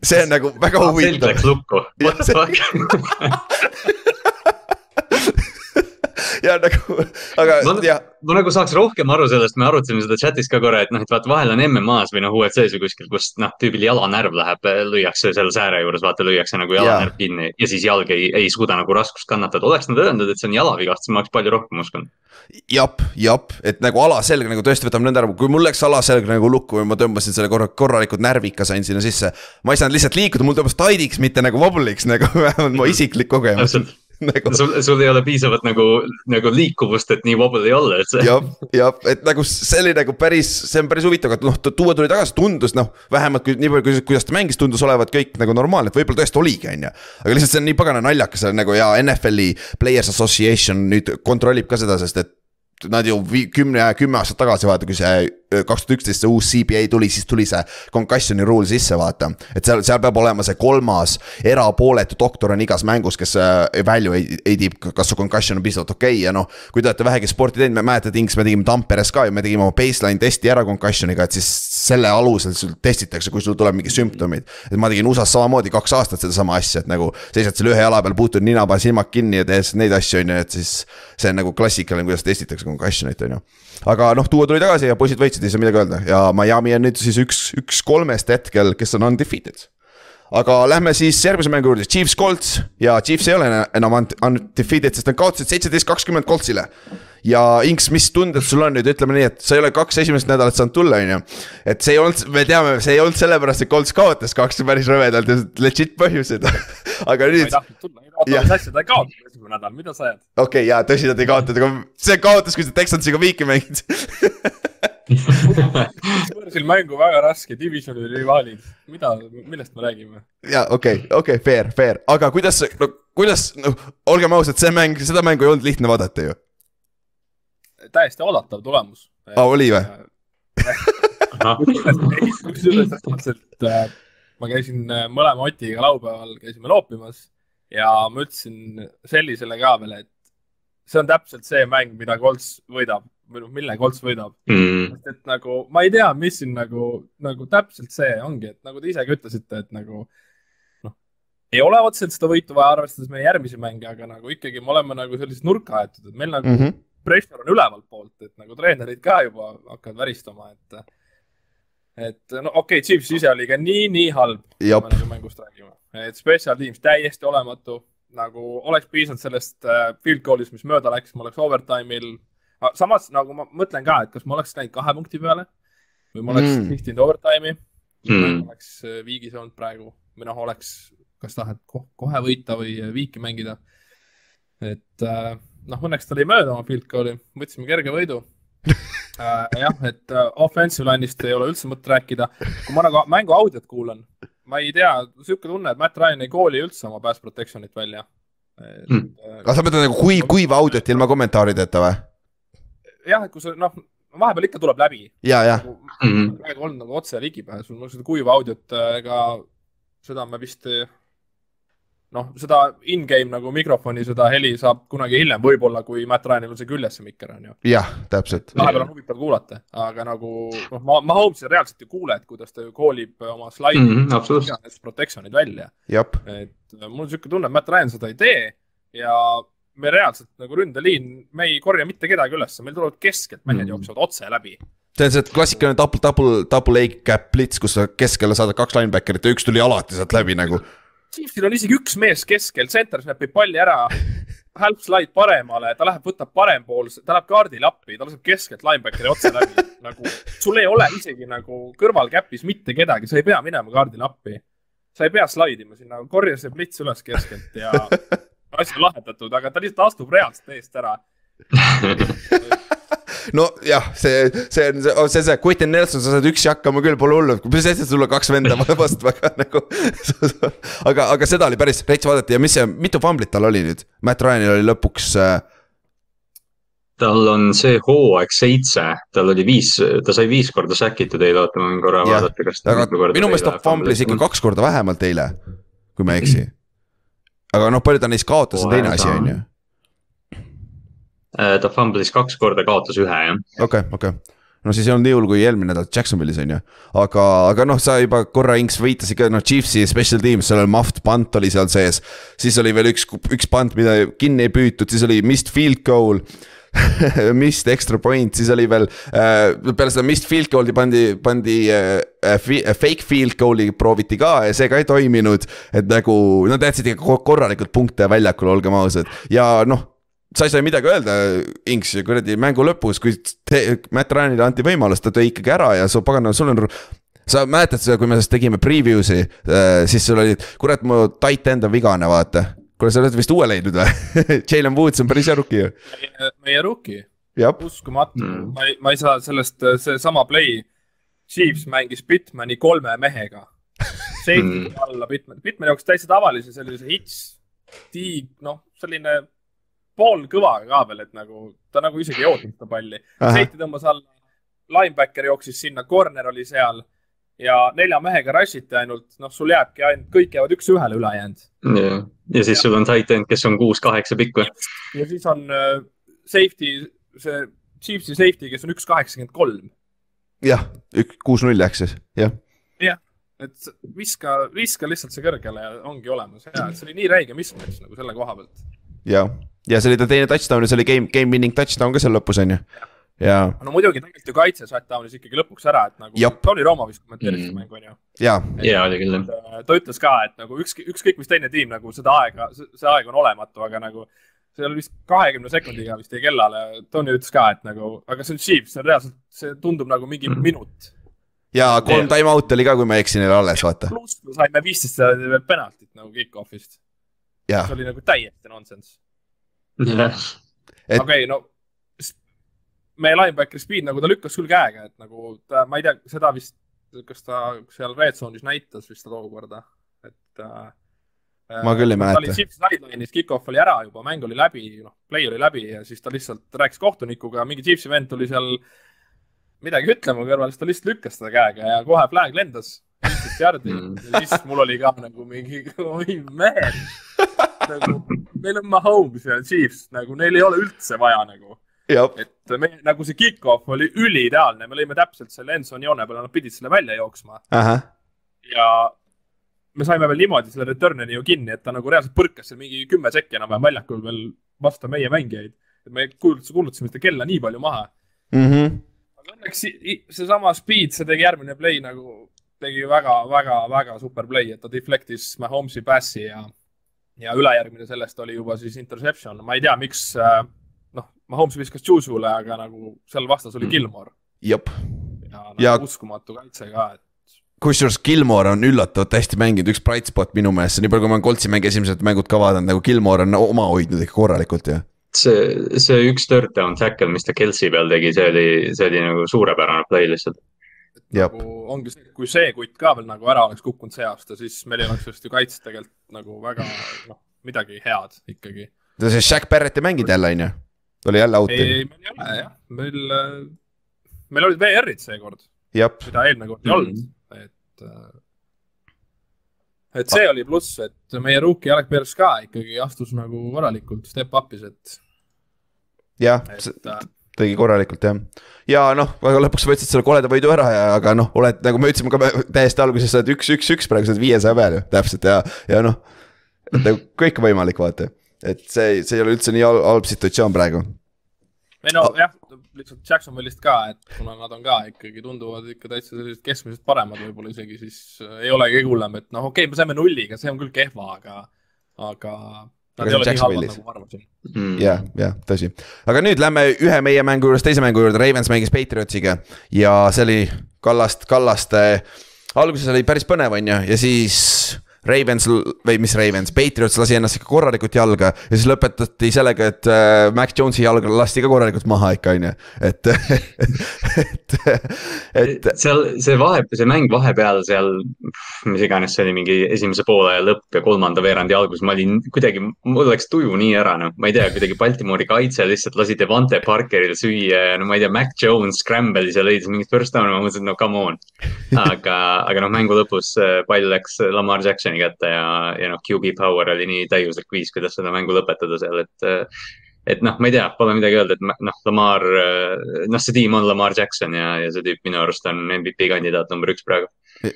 see on nagu väga selg huvitav. läks lukku. Ja nagu, aga Ma- jah, ma nagu saaks rohkem aru sellest, me arutasime seda chat'is ka korra, et noh, et vaata vahel on MM-as või noh, UFC-s või kuskil, kus noh, tüübil jalanärv läheb, lüüakse selle sääre juures, vaata lüüakse nagu jalanärv kinni ja siis jalg ei, ei suuda nagu raskust kannatada. oleks nad öelnud, et see on jalavigastus, ma oleks palju rohkem uskunud. jap, jap, et nagu alaselg nagu tõesti võtab nõnda ära, kui mul läks alaselg nagu lukku ja ma tõmbasin selle korra, korralikult närvika sain sinna sisse. ma ei saanud lihtsalt liikuda, mul tõmbas taidiks, mitte nagu vobliks nagu vähemalt mu isiklik kogemus nagu sul, sul ei ole piisavat nagu, nagu liikuvust, et nii vobel ei olla, et see. jah, jah, et nagu see oli nagu päris, see on päris huvitav, et noh, tuua tuli tagasi, tundus noh, vähemalt kui nii palju, kuidas ta mängis, tundus olevat kõik nagu normaalne, et võib-olla tõesti oligi, on ju. aga lihtsalt see on nii pagana naljakas nagu ja NFL-i Players Association nüüd kontrollib ka seda, sest et nad ju kümne, kümme aastat tagasi vaata, kui see kaks tuhat üksteist see uus CBA tuli, siis tuli see concussion'i rule sisse, vaata. et seal, seal peab olema see kolmas erapooletu doktor on igas mängus, kes äh, value ei tiib, kas su concussion on piisavalt okei okay. ja noh. kui te olete vähegi sporti teinud, mäletate, Inks, me tegime Tamperes ka ju, me tegime oma baseline testi ära concussion'iga, et siis selle alusel sul testitakse, kui sul tuleb mingi sümptomid. et ma tegin USA-s samamoodi kaks aastat sedasama asja, et nagu seisad seal ühe jala peal, puutud nina peal silmad kinni ja teed neid asju, on ju, et siis see on nagu klassikaline, kuidas testitakse concussion'it, on ju aga noh, Duo tuli tagasi ja poisid võitsid, ei saa midagi öelda ja Miami on nüüd siis üks, üks kolmest hetkel, kes on undefeated. Aga lähme siis järgmise mängu juurde, Chiefs Colts ja Chiefs ei ole ena- enam un- undefeated, sest nad kaotasid seitseteist, kakskümmend Coltsile. ja Inks, mis tunded sul on nüüd, ütleme nii, et sa ei ole kaks esimest nädalat saanud tulla, on ju. et see ei olnud, me teame, see ei olnud sellepärast, et Colts kaotas kaks päris rõvedalt ja legit põhjused. aga ma ei nüüd, tahtnud tulla, ei mis asja, ta ei kaotanud esimene nädal, mida sa ajad? okei okay,, jaa, tõsi, nad ei kaotanud, aga see kaotas, kui sa Texansiga viiki mängid võõrsil mängu väga raske, divisioni rivaalid, mida, millest me räägime? ja okei okay,, okei okay,, fair, fair, aga kuidas, no kuidas, noh, olgem ausad, see mäng, seda mängu ei olnud lihtne vaadata ju. täiesti oodatav tulemus. aa, oli või? kusjuures selles mõttes, et ma käisin äh, mõlema Otiga laupäeval, käisime loopimas ja ma ütlesin sellisele ka veel, et see on täpselt see mäng, mida Colts võidab või noh, mille Colts võidab. Mm. sest et nagu ma ei tea, mis siin nagu, nagu täpselt see ongi, et nagu te ise ka ütlesite, et nagu noh, ei ole otseselt seda võitu vaja, arvestades meie järgmisi mänge, aga nagu ikkagi me oleme nagu sellisesse nurka aetud, et meil nagu mm. -hmm. pressure on ülevalt poolt, et nagu treenerid ka juba hakkavad väristama, et et no okei okay,, Chiefs ise oli ka nii, nii halb, kui me nagu mängust räägime, et special teams täiesti olematu, nagu oleks piisanud sellest äh, field goal'ist, mis mööda läks, ma oleks overtime'il. Samas nagu ma mõtlen ka, et kas ma oleks läinud kahe punkti peale või ma oleks Mm. mm. sihtinud overtime'i Mm. mm., oleks äh, viigis olnud praegu või noh, oleks, kas tahad ko kohe võita või äh, viiki mängida. et äh, noh, õnneks ta lõi mööda oma field goal'i, võtsime kerge võidu äh,. jah, et äh, offensive line'ist ei ole üldse mõtet rääkida. kui ma nagu mängu audiot kuulan, ma ei tea, sihuke tunne, et Matt Ryan ei kooli üldse oma pass protection'it välja. Hmm. aga sa mõtled nagu kui, kuiva audiot ilma kommentaarideta või? jah, et kui sa noh, vahepeal ikka tuleb läbi. ja, ja, Mhm. praegu olnud nagu otse ligipääsul, no seda kuiva audiot, ega seda me vist, noh, seda in-game nagu mikrofoni, seda heli saab kunagi hiljem, võib-olla kui Matt Ryanil on see küljes, see mikker on ju. jah, täpselt. vahepeal on huvitav kuulata, aga nagu noh, ma, ma Holmesi reaalselt ju kuulen, et kuidas ta ju koolib oma slaidi mm Mhm, -hmm. protection'id välja. jah, et äh, mul on niisugune tunne, et Matt Ryan seda ei tee ja me reaalselt nagu ründeliin, me ei korja mitte kedagi üles, meil tulevad keskelt mehed mm. jooksevad otse läbi. see on see klassikaline double, double, double A cap blitz, kus sa keskele saadad kaks linebacker'it ja üks tuli alati sealt läbi nagu. Chiefsil on isegi üks mees keskel, center snapib palli ära, halb slide paremale, ta läheb, võtab parempoolse, ta läheb kaardile appi, ta laseb keskelt linebackeri otse läbi. nagu sul ei ole isegi nagu kõrvalkäpis mitte kedagi, sa ei pea minema kaardile appi. sa ei pea slide ima sinna, korja see plits üles keskelt ja asi on lahendatud, aga ta lihtsalt astub reaalselt eest ära. nojah, see, see on see, see, see Quentin Nelson, sa saad üksi hakkama küll, pole hullu, mis asja, sul on kaks venda vastu väga nagu. aga, aga seda oli päris rets vaadata ja mis see, mitu fumblit tal oli nüüd? Matt Ryanil oli lõpuks äh, tal on see hooaeg seitse, tal oli viis, ta sai viis korda säkitud eile, oota ma võin korra Jah, vaadata, kas aga minu meelest ta fumblis ikka kaks korda vähemalt eile, kui ma ei eksi. Aga noh, palju ta neist kaotas, on teine asi, on ju. Äh, ta fumblis kaks korda, kaotas ühe jah. okei, okei. no siis ei olnud nii hull kui eelmine nädal Jacksonvilis on ju, aga, aga noh, sa juba korra Inks viitasid ka, noh, Chiefsi special teams, seal oli muffed punt oli seal sees. siis oli veel üks, üks punt, mida kinni ei püütud, siis oli missed field goal missed extra point, siis oli veel äh, peale seda missed field goal'i pandi, pandi äh, äh, fi- äh, fake field goal'i prooviti ka ja see ka ei toiminud. et nagu nad jätsid ikka ko- korralikult punkte väljakule, olgem ausad ja noh sa ei saa midagi öelda, Inks, kuradi mängu lõpus, kui te, Matt Ryanile anti võimalus, ta tõi ikkagi ära ja su pagan, sul on. sa mäletad seda, kui me sellest tegime preview'si äh,, siis sul oli, kurat, mu tight end on vigane, vaata. kuule, sa oled vist uue leidnud või? Jalen Woods on päris hea rookie ju. meie rookie, uskumatu Mm. ma ei, ma ei saa sellest, seesama play. Chiefs mängis Bitmani kolme mehega. Safety Mm. alla Bitman, Bitmani jaoks täitsa tavalise sellise hits, tiig, noh, selline poolkõvaga ka veel, et nagu ta nagu isegi ei ootnud seda palli. Safety tõmbas alla, linebacker jooksis sinna, corner oli seal ja nelja mehega rush iti ainult, noh, sul jääbki ainult, kõik jäävad üks-ühele ülejäänud. ja, ja siis sul on tight end, kes on kuus-kaheksa pikk või? ja siis on äh, safety, see Chiefsi safety, kes on üks kaheksakümmend kolm. jah, üks, kuus-null läks siis, jah. et viska, viska lihtsalt see kõrgele ja ongi olemas ja et see oli nii räige mismatch nagu selle koha pealt. ja, ja see oli ta teine touchdown ja see oli game, game winning touchdown ka seal lõpus on ju. ja, no muidugi tegelikult ju kaitse shutdown'is ikkagi lõpuks ära, et nagu. Tony Romo vist kommenteeris Mm. seda mängu onju. ja, jaa, oli küll jah. ta ütles ka, et nagu ükski, ükskõik mis teine tiim nagu seda aega, see aeg on olematu, aga nagu see oli vist kahekümne sekundiga vist jäi kellale. Tony ütles ka, et nagu, aga see on Chiefs, see on reaalselt, see tundub nagu mingi Mhm. minut. ja kolm time out'i oli ka, kui ma ei eksi, neil alles, vaata. pluss me saime viisteist penaltit nagu kick-off'ist. ja see, oli nagu täiesti nonsense. okei no meie linebacker speed nagu ta lükkas küll käega, et nagu ta, ma ei tea, seda vist, kas ta seal red zone'is näitas vist tookorda, et äh,. Ma küll ei ta mäleta. oli Chiefs sideline'is, kick-off oli ära juba, mäng oli läbi, noh, play oli läbi ja siis ta lihtsalt rääkis kohtunikuga, mingi Chiefsi vend tuli seal midagi ütlema kõrval, siis ta lihtsalt lükkas seda käega ja kohe flag lendas. viisteist jardi Mm. ja siis mul oli ka nagu mingi, oi mehed nagu meil on Mahomes ja Chiefs, nagu neil ei ole üldse vaja nagu, et me nagu see kick-off oli üliideaalne, me lõime täpselt selle Enson joone peale, nad pidid selle välja jooksma ja me saime veel niimoodi selle return'i ju kinni, et ta nagu reaalselt põrkas seal mingi kümme sekki enam-vähem väljakul veel vastu meie mängijaid. et me kuulutasime, kuulutasime seda kella nii palju maha. mhmh, aga õnneks seesama Speed, see tegi järgmine play nagu, tegi väga-väga-väga super play, et ta deflect'is Mahomes'i passi ja, ja ülejärgmine sellest oli juba siis interception. ma ei tea, miks äh, Mahomes viskas Juju'le, aga nagu seal vastas oli Gilmore jep. ja, nagu Ja- uskumatu kaitse ka, et kusjuures Gilmore on üllatavalt hästi mänginud, üks bright spot minu meelest, nii palju, kui ma olen Coltsi mänge esimesed mängud ka vaadanud, nagu Gilmore on oma hoidnud ikka korralikult ju. see, see üks third down tackle, mis ta Kelsey peal tegi, see oli, see oli nagu suurepärane play lihtsalt. Nagu ongi see, kui see kutt ka veel nagu ära oleks kukkunud see aasta, siis meil ei oleks vist ju kaitses tegelikult nagu väga noh, midagi head ikkagi. see Shaq Barrett ei mänginud jälle, on ju? Ta oli jälle out'i. ei, meil ei ole jah, meil äh, meil olid VR-id seekord, mida eelmine kord ei olnud, et. et see oli pluss, et meie rookie Alek Pers ka ikkagi astus nagu korralikult step up'is, et, jah, äh, tegi korralikult jah. ja noh, aga lõpuks võtsid selle koleda võidu ära ja, aga noh, oled nagu me ütlesime ka täiesti alguses, sa oled üks, üks, üks praegu, sa oled viiesaja peal ju täpselt ja, ja noh. et nagu kõik on võimalik, vaata, et see, see ei ole üldse nii halb, situatsioon praegu. ei no jah, lihtsalt Jacksonville'ist ka, et kuna nad on ka ikkagi tunduvad ikka täitsa sellised keskmisest paremad võib-olla isegi, siis äh, ei ole kõige hullem, et noh, okei okay,, me saime nulliga, see on küll kehva, aga, aga. Aga Nad see ei on ole nii halvad nagu ma arvasin. mm.. jah, jah, tõsi. aga nüüd lähme ühe meie mängu juurest teise mängu juurde, Ravens mängis Patriotsiga ja see oli Kallast, Kallaste. alguses oli päris põnev, on ju, ja siis Ravens või mis Ravens, Patriots lasi ennast ikka korralikult jalga ja siis lõpetati sellega, et äh, Mac Jonesi jalga lasti ka korralikult maha ikka, on ju, et, et, et seal see vahe, see mäng vahepeal seal, mis iganes see oli, mingi esimese poole lõpp ja kolmanda veerandi algus, ma olin kuidagi, mul läks tuju nii ära, noh, ma ei tea, kuidagi Baltimori kaitse lihtsalt lasi Devante Parkeril süüa ja no ma ei tea, Mac Jones scramble'is ja leidis mingit first down'i, ma mõtlesin, no come on. aga, aga noh, mängu lõpus äh, pall läks Lamar Jacksoni kätte ja, ja noh, QB power oli nii täiuslik viis, kuidas seda mängu lõpetada seal, et et noh, ma ei tea, pole midagi öelda, et noh, Lamar, noh, see tiim on Lamar Jackson ja, ja see tüüp minu arust on MVP kandidaat number üks praegu. okei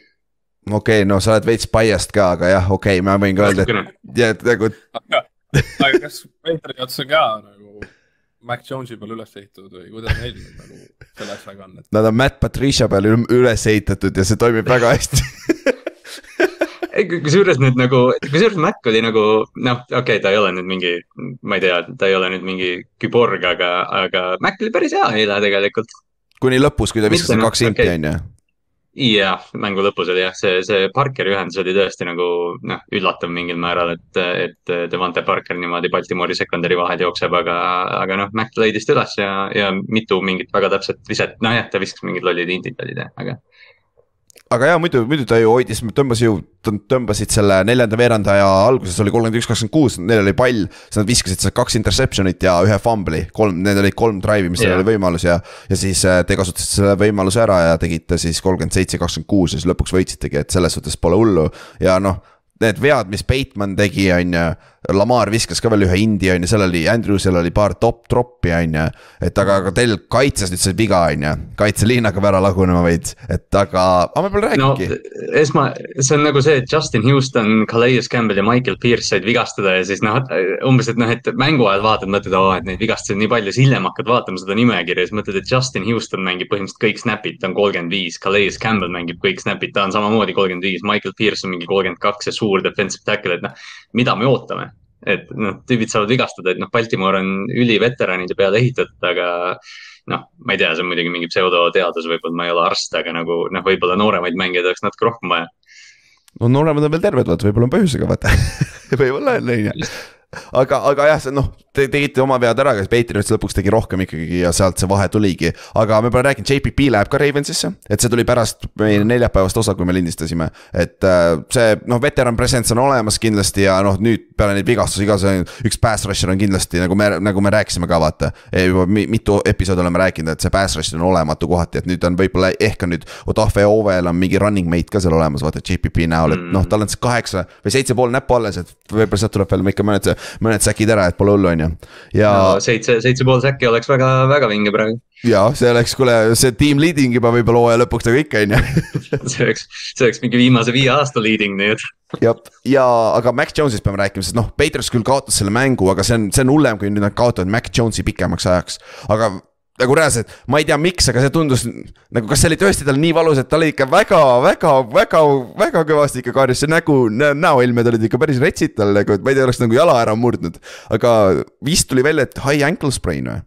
okay,, no sa oled veits biased ka, aga jah, okei okay,, ma võin ka öelda, et ja et nagu aga, kas Patriots on ka nagu Mac Jonesi peal üles ehitatud või kuidas neil nagu selle asjaga on, et nad on Matt Patricia peale ül- üles ehitatud ja see toimib väga hästi kusjuures nüüd nagu, kusjuures Mac oli nagu noh, okei okay,, ta ei ole nüüd mingi, ma ei tea, ta ei ole nüüd mingi küborg, aga, aga Mac oli päris hea eile tegelikult. kuni lõpus, kui ta viskas need noh, kaks inti, okei. on ju. jah, mängu lõpus oli jah, see, see Parkeri ühendus oli tõesti nagu noh, üllatav mingil määral, et, et Devante Parker niimoodi Baltimori secondary vahel jookseb, aga, aga noh, Mac leidis ta üles ja, ja mitu mingit väga täpset viset, nojah, ta viskas mingid lollid intid olid jah, aga aga jaa, muidu, muidu ta ju hoidis, tõmbas ju, tõmbasid selle neljanda veerandaja alguses oli kolmkümmend üks, kakskümmend kuus, neil oli pall. siis nad viskasid sealt kaks interception'it ja ühe fumbli, kolm, need olid kolm drive'i, mis neil Jah. oli võimalus ja. ja siis äh, te kasutasite selle võimaluse ära ja tegite siis kolmkümmend seitse, kakskümmend kuus ja siis lõpuks võitsitegi, et selles suhtes pole hullu. ja noh, need vead, mis Bateman tegi, on ju. Lamar viskas ka veel ühe indi, on ju, seal oli, Andrewsil oli paar top troppi, on ju. et aga, aga teil kaitses nüüd sai viga, on ju, kaitseliin hakkab ära lagunema veits, et aga, aga ma pole no rääkinudki. esma, see on nagu see, et Justin Houston, Calais Campbell ja Michael Pierce said vigastada ja siis noh, umbes, et noh, et mängu ajal vaatad, mõtled, oo, et neid vigastusi on nii palju, siis hiljem hakkad vaatama seda nimekirja ja siis mõtled, et Justin Houston mängib põhimõtteliselt kõik snap'id, ta on kolmkümmend viis, Calais Campbell mängib kõik snap'id, ta on samamoodi kolmkümmend viis, Michael Pierce on mingi kolmkümmend kaks ja suur defensive tackle, et noh, mida me ootame et noh, tüübid saavad vigastada, et noh, Baltimore on üliveteranide peale ehitatud, aga noh, ma ei tea, see on muidugi mingi pseudoteadus, võib-olla ma ei ole arst, aga nagu noh, võib-olla nooremaid mängijaid oleks natuke rohkem vaja. no nooremad on veel terved, vaata, võib-olla on põhjusega, vaata. võib-olla on, on ju. aga, aga jah, see noh, te tegite oma vead ära, aga Patriots lõpuks tegi rohkem ikkagi ja sealt see vahe tuligi. aga me pole rääkinud, JPP läheb ka Ravensisse, et see tuli pärast meie neljapäevast osa, kui me lindistasime. et äh, see noh, veteran presence on olemas kindlasti ja noh, nüüd peale neid vigastusi ka see üks pass rusher on kindlasti nagu me, nagu me rääkisime ka vaata. juba mi- mitu episoodi oleme rääkinud, et see pass rusher on olematu kohati, et nüüd on võib-olla ehk on nüüd Odafe Ovel on mingi running mate ka seal olemas, vaata JPP näol, et noh, tal on see kaheksa või seitse pool näppu alles, et võib-olla sealt tuleb veel ikka mõned, mõned säkid ära, et pole hullu, on ju. Ja no seitse, seitse pool säkki oleks väga, väga vinge praegu. ja see oleks, kuule, see team leading juba võib-olla hooaja lõpuks nagu ikka, on ju. see oleks, see oleks mingi viimase viie aasta leading, nii et. jah, ja aga Mac Jones'ist peame rääkima, sest noh, Patriots küll kaotas selle mängu, aga see on, see on hullem, kui nüüd nad kaotavad Mac Jones'i pikemaks ajaks. aga nagu reaalselt, ma ei tea, miks, aga see tundus nagu, kas see oli tõesti tal nii valus, et ta oli ikka väga, väga, väga, väga kõvasti ikka karjus, see nägu, näoilmed olid ikka päris retsid tal nagu, et ma ei tea, oleks nagu jala ära murdnud. aga vist tuli välja, et high ankle sprain või?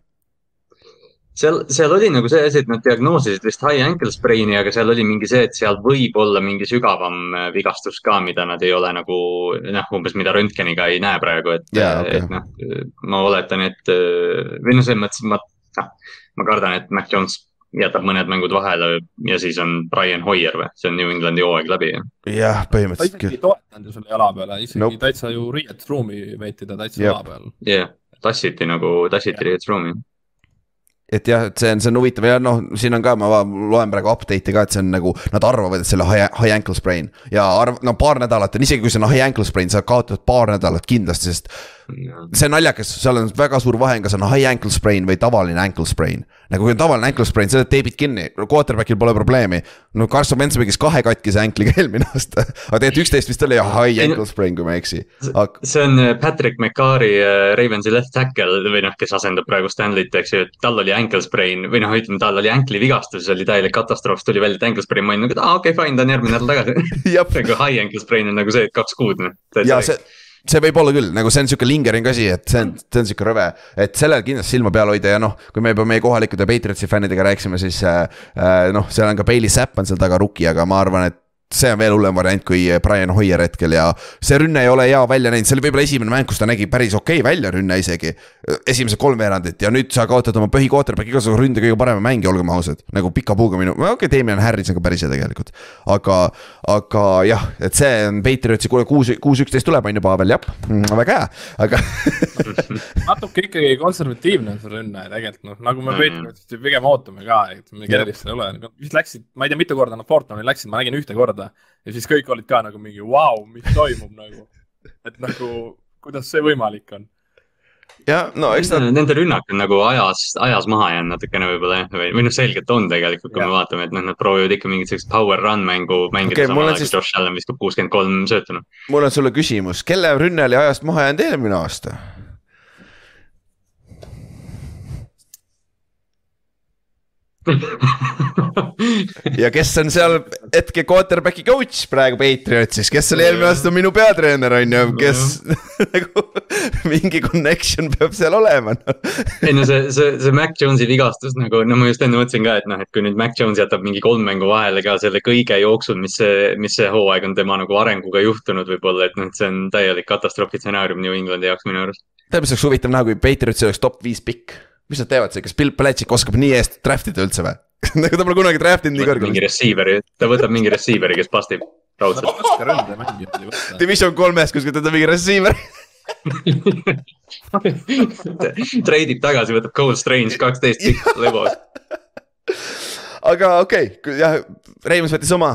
seal, seal oli nagu see asi, et nad diagnoosisid vist high ankle sprain'i, aga seal oli mingi see, et seal võib olla mingi sügavam äh, vigastus ka, mida nad ei ole nagu noh, umbes mida röntgeniga ei näe praegu, et Jaa, okei. et noh, ma oletan, et äh, või noh, selles mõttes ma, noh, ma kardan, et Mac Jones jätab mõned mängud vahele ja siis on Brian Hoier või, see on New Englandi hooaeg läbi. jah, ta põhimõtteliselt isegi küll ei. toetanud ju selle jala peale, isegi Nope. täitsa ju riietusruumi veeti ta täitsa jala peal. jah, tassiti nagu, tassiti riietusruumi. et jah, et see on, see on huvitav ja noh, siin on ka, ma loen praegu update'i ka, et see on nagu, nad arvavad, et selle high, high ankle sprain. ja arv-, no paar nädalat on, isegi kui see on high ankle sprain, sa kaotad paar nädalat kindlasti, sest see on naljakas, seal on väga suur vahe, kas on high ankle sprain või tavaline ankle sprain. nagu kui on tavaline ankle sprain, selle teebid kinni, quarterback'il pole probleemi. no Carson Wentz mängis kahe katkise ankliga eelmine aasta, aga tegelikult üksteist vist oli high ankle sprain, kui ma ei eksi. aga see on äh, Patrick McCarry äh, Ravensi left tackle või noh, kes asendab praegu Stanley't, eks ju, et tal oli ankle sprain või noh, ütleme, tal oli ankli vigastus, oli täielik katastroof, tuli välja, et ankle sprain, ma olin nagu, et aa okei okay,, fine, ta on järgmine nädal tagasi nagu high ankle sprain on nagu see, et kaks kuud noh. ja see, see võib olla küll, nagu see on sihuke lingering asi, et see on, see on sihuke rõve, et sellel kindlasti silma peal hoida ja noh, kui me juba meie kohalikude Patriotsi fännidega rääkisime, siis äh, äh, noh, seal on ka Bailey Zapp on seal taga rookie, aga ma arvan, et see on veel hullem variant kui Brian Hoier hetkel ja see rünne ei ole hea välja näinud, see oli võib-olla esimene mäng, kus ta nägi päris okei okay välja, rünne isegi. esimesed kolm veerandit ja nüüd sa kaotad oma põhikooterback'i igasuguse ründe kõige parema mängija, olgem ausad. nagu pika puuga minu, okei okay,, Damien Harris on ka päris hea tegelikult. aga, aga jah, et see on Patriotsi, kuule kuus, kuus üksteist tuleb, on ju, Pavel, jah, väga hea, aga natuke ikkagi konservatiivne on see rünne tegelikult noh, nagu me Mhm. Patriotist ju pigem ootame ka, et midagi Jah. erilist seal ei ole, vist läksid, ma ei tea, mitu korda nad Fortnite'i läksid, ma nägin ühte korda. Ja siis kõik olid ka nagu mingi vau, mis toimub nagu, et nagu, kuidas see võimalik on. jah, no eks nad Nende rünnak on nagu ajas, ajas maha jäänud natukene võib-olla jah, või, või noh, selgelt on tegelikult, kui Jah. me vaatame, et noh, nad proovivad ikka mingit sellist power run mängu mängida Okei, okay, mul samal on ajal siis- kui Josh Allan viskab kuuskümmend kolm söötu noh. mul on sulle küsimus, kelle rünne oli ajast maha jäänud eelmine aasta? Ja kes on seal hetke quarterback'i coach praegu Patriotsis, kes oli eelmine aasta minu peatreener on ju, kes nagu mingi connection peab seal olema no.. ei no see, see, see Mac Jones'i vigastus nagu, no ma just enne mõtlesin ka, et noh, et kui nüüd Mac Jones jätab mingi kolm mängu vahele ka selle kõige jooksul, mis see, mis see hooaeg on tema nagu arenguga juhtunud võib-olla, et noh, et see on täielik katastroofistsenaarium New Englandi jaoks minu arust. tead, mis oleks huvitav näha, kui Patriotsil oleks top viis pikk, mis nad teevad seal, kas Bill Belichik oskab nii eest draft ida üldse või? nagu ta pole kunagi draft inud nii mingi kõrgele. receiver'i, ta võtab mingi receiver'i, kes pastib raudselt. Division kolmes kuskil teda mingi receiver. treidib tagasi, võtab Cold Strange kaksteist pikk lebos. aga okei okay,, jah, Ravens võttis oma,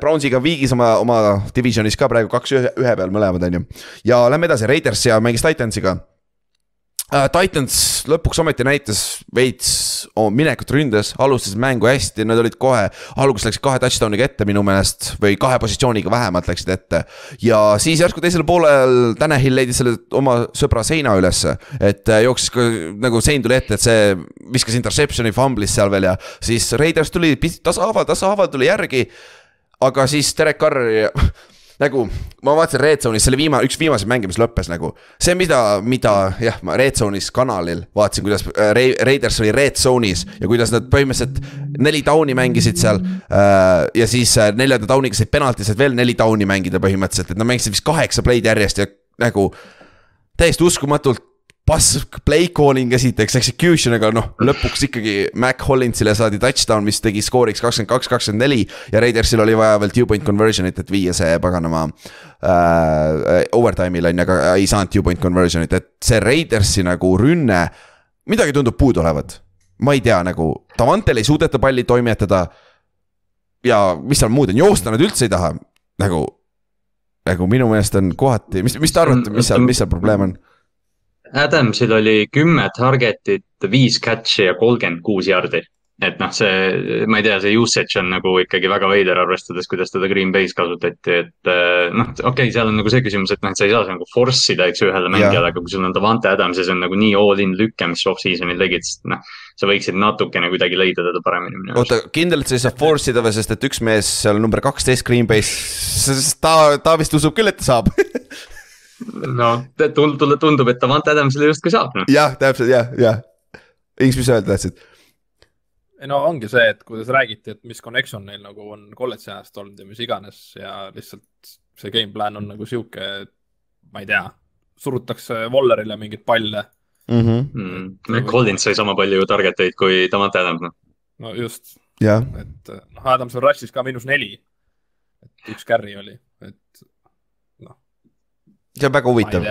Brownsiga viigis oma, oma divisionis ka praegu kaks ühe, ühe peal mõlemad on ju. ja lähme edasi, Raiders ja mängis Titansiga. Titans lõpuks ometi näitas veits minekut ründes, alustas mängu hästi, nad olid kohe, alguses läksid kahe touchdown'iga ette minu meelest või kahe positsiooniga vähemalt läksid ette. ja siis järsku teisel poolel Tanahil leidis selle oma sõbra seina ülesse, et äh, jooksis ka nagu sein tuli ette, et see viskas interception'i, fumblis seal veel ja siis Raiders tuli tasahaaval, tasahaaval tuli järgi. aga siis Derek Carr nagu ma vaatasin Red Zone'is selle viima-, üks viimaseid mänge, mis lõppes nagu. see, mida, mida jah, ma Red Zone'is kanalil vaatasin, kuidas äh, Ra- Raiders oli Red Zone'is ja kuidas nad põhimõtteliselt neli down'i mängisid seal äh,. ja siis äh, neljanda down'iga said penaltis, et veel neli down'i mängida põhimõtteliselt, et nad mängisid vist kaheksa play'd järjest ja nagu täiesti uskumatult pass play calling esiteks execution, aga noh, lõpuks ikkagi Mac Hollinsile saadi touchdown, mis tegi skooriks kakskümmend kaks, kakskümmend neli. ja Raidersil oli vaja veel two point conversion'it, et viia see paganama äh, overtime'il on ju, aga ei saanud two point conversion'it, et see Raidersi nagu rünne. midagi tundub puudu olevat, ma ei tea nagu, Davantel ei suudeta palli toimetada. ja mis seal muud on, joosta nad üldse ei taha, nagu, nagu minu meelest on kohati, mis, mis te arvate, mis seal, mis seal probleem on? Adamsil oli kümme target'it, viis catch'i ja kolmkümmend kuus jardi. et noh, see, ma ei tea, see usage on nagu ikkagi väga veider, arvestades, kuidas teda Green Bay's kasutati, et eh, noh, okei okay,, seal on nagu see küsimus, et noh, et sa ei saa nagu force ida, eks ju, ühele mängijale, aga kui sul on Davante Adams ja see on nagu nii all-in lüke, mis off-season'il tegid, siis noh, sa võiksid natukene kuidagi leida teda paremini oota, kindel, et sa ei saa force ida või, sest et üks mees seal number kaksteist Green Bay's, ta, ta vist usub küll, et ta saab. no tundub, tundub, et Davante Adamsile justkui saab, noh. jah, täpselt jah, jah. Inks, mis sa öelda tahtsid? ei no ongi see, et kuidas räägiti, et mis connection neil nagu on kolledži ajast olnud ja mis iganes ja lihtsalt see game plan on nagu sihuke, ma ei tea, surutakse Wallerile mingeid palle. Mhm. Mm. Collins sai sama palju target eid kui Davante Adams, noh. no just, jah, et noh, Adamson rush'is ka miinus neli. et üks carry oli, see on väga huvitav.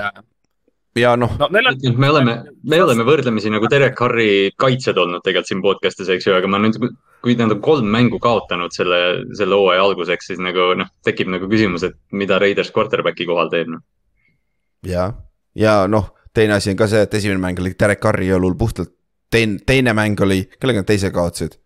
ja noh no neil on. me oleme, me oleme võrdlemisi nagu Derek Harri kaitsjad olnud tegelikult siin podcast'is, eks ju, aga ma nüüd, kui nad on kolm mängu kaotanud selle, selle hooaja alguseks, siis nagu noh, tekib nagu küsimus, et mida Raiders quarterback'i kohal teeb noh. no.. ja, ja noh, teine asi on ka see, et esimene mäng oli Derek Carri õlul puhtalt, teine, teine mäng oli, kellega nad teise kaotasid?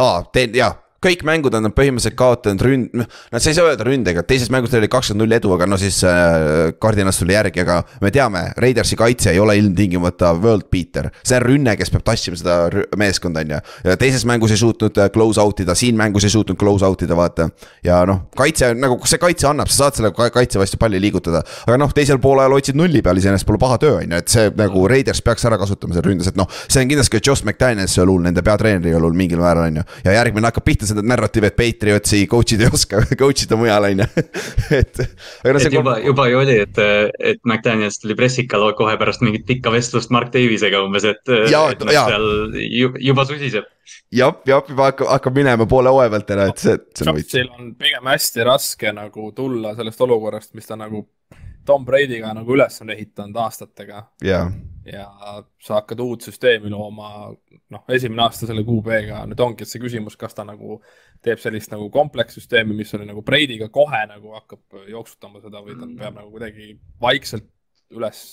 aa, teine, jaa, kõik mängud on nad põhimõtteliselt kaotanud ründ-, noh, nad sa ei saa öelda ründega, teises mängus neil oli kakskümmend null edu, aga no siis äh, Cardinal tuli järgi, aga me teame, Raidersi kaitse ei ole ilmtingimata world beater. see on rünne, kes peab tassima seda meeskonda, on ju. ja teises mängus ei suutnud äh, close out ida, siin mängus ei suutnud close out ida, vaata. ja noh, kaitse nagu, kus see kaitse annab, sa saad selle ka- kaitse vastu palli liigutada. aga noh, teisel poolajal hoidsid nulli peal, iseenesest pole paha töö, on ju, et see nagu Raiders peaks ära kasutama seal ründes, et noh. see on kindlasti ka Josh McDanielsi õlul, nende peatreeneri õlul mingil määral, on ju. ja järgmine hakkab pihta seda narratiivi, et Patriotsi coach'id ei oska coach ida mujal, on ju. et. et juba, juba ju oli, et, et McDaniels tuli pressikal kohe pärast mingit pikka vestlust Mark Davisega umbes, et, juba susiseb. jah, jah, juba hakkab, hakkab minema poole hooaja pealt ära, et see, see on huvitav. Joshil on pigem hästi raske nagu tulla sellest olukorrast, mis ta nagu Tom Brady'ga nagu üles on ehitanud aastatega jaa, ja sa hakkad uut süsteemi looma, noh, esimene aasta selle QB-ga nüüd ongi, et see küsimus, kas ta nagu teeb sellist nagu komplekssüsteemi, mis oli nagu Brady'ga kohe nagu hakkab jooksutama seda või ta peab nagu kuidagi vaikselt üles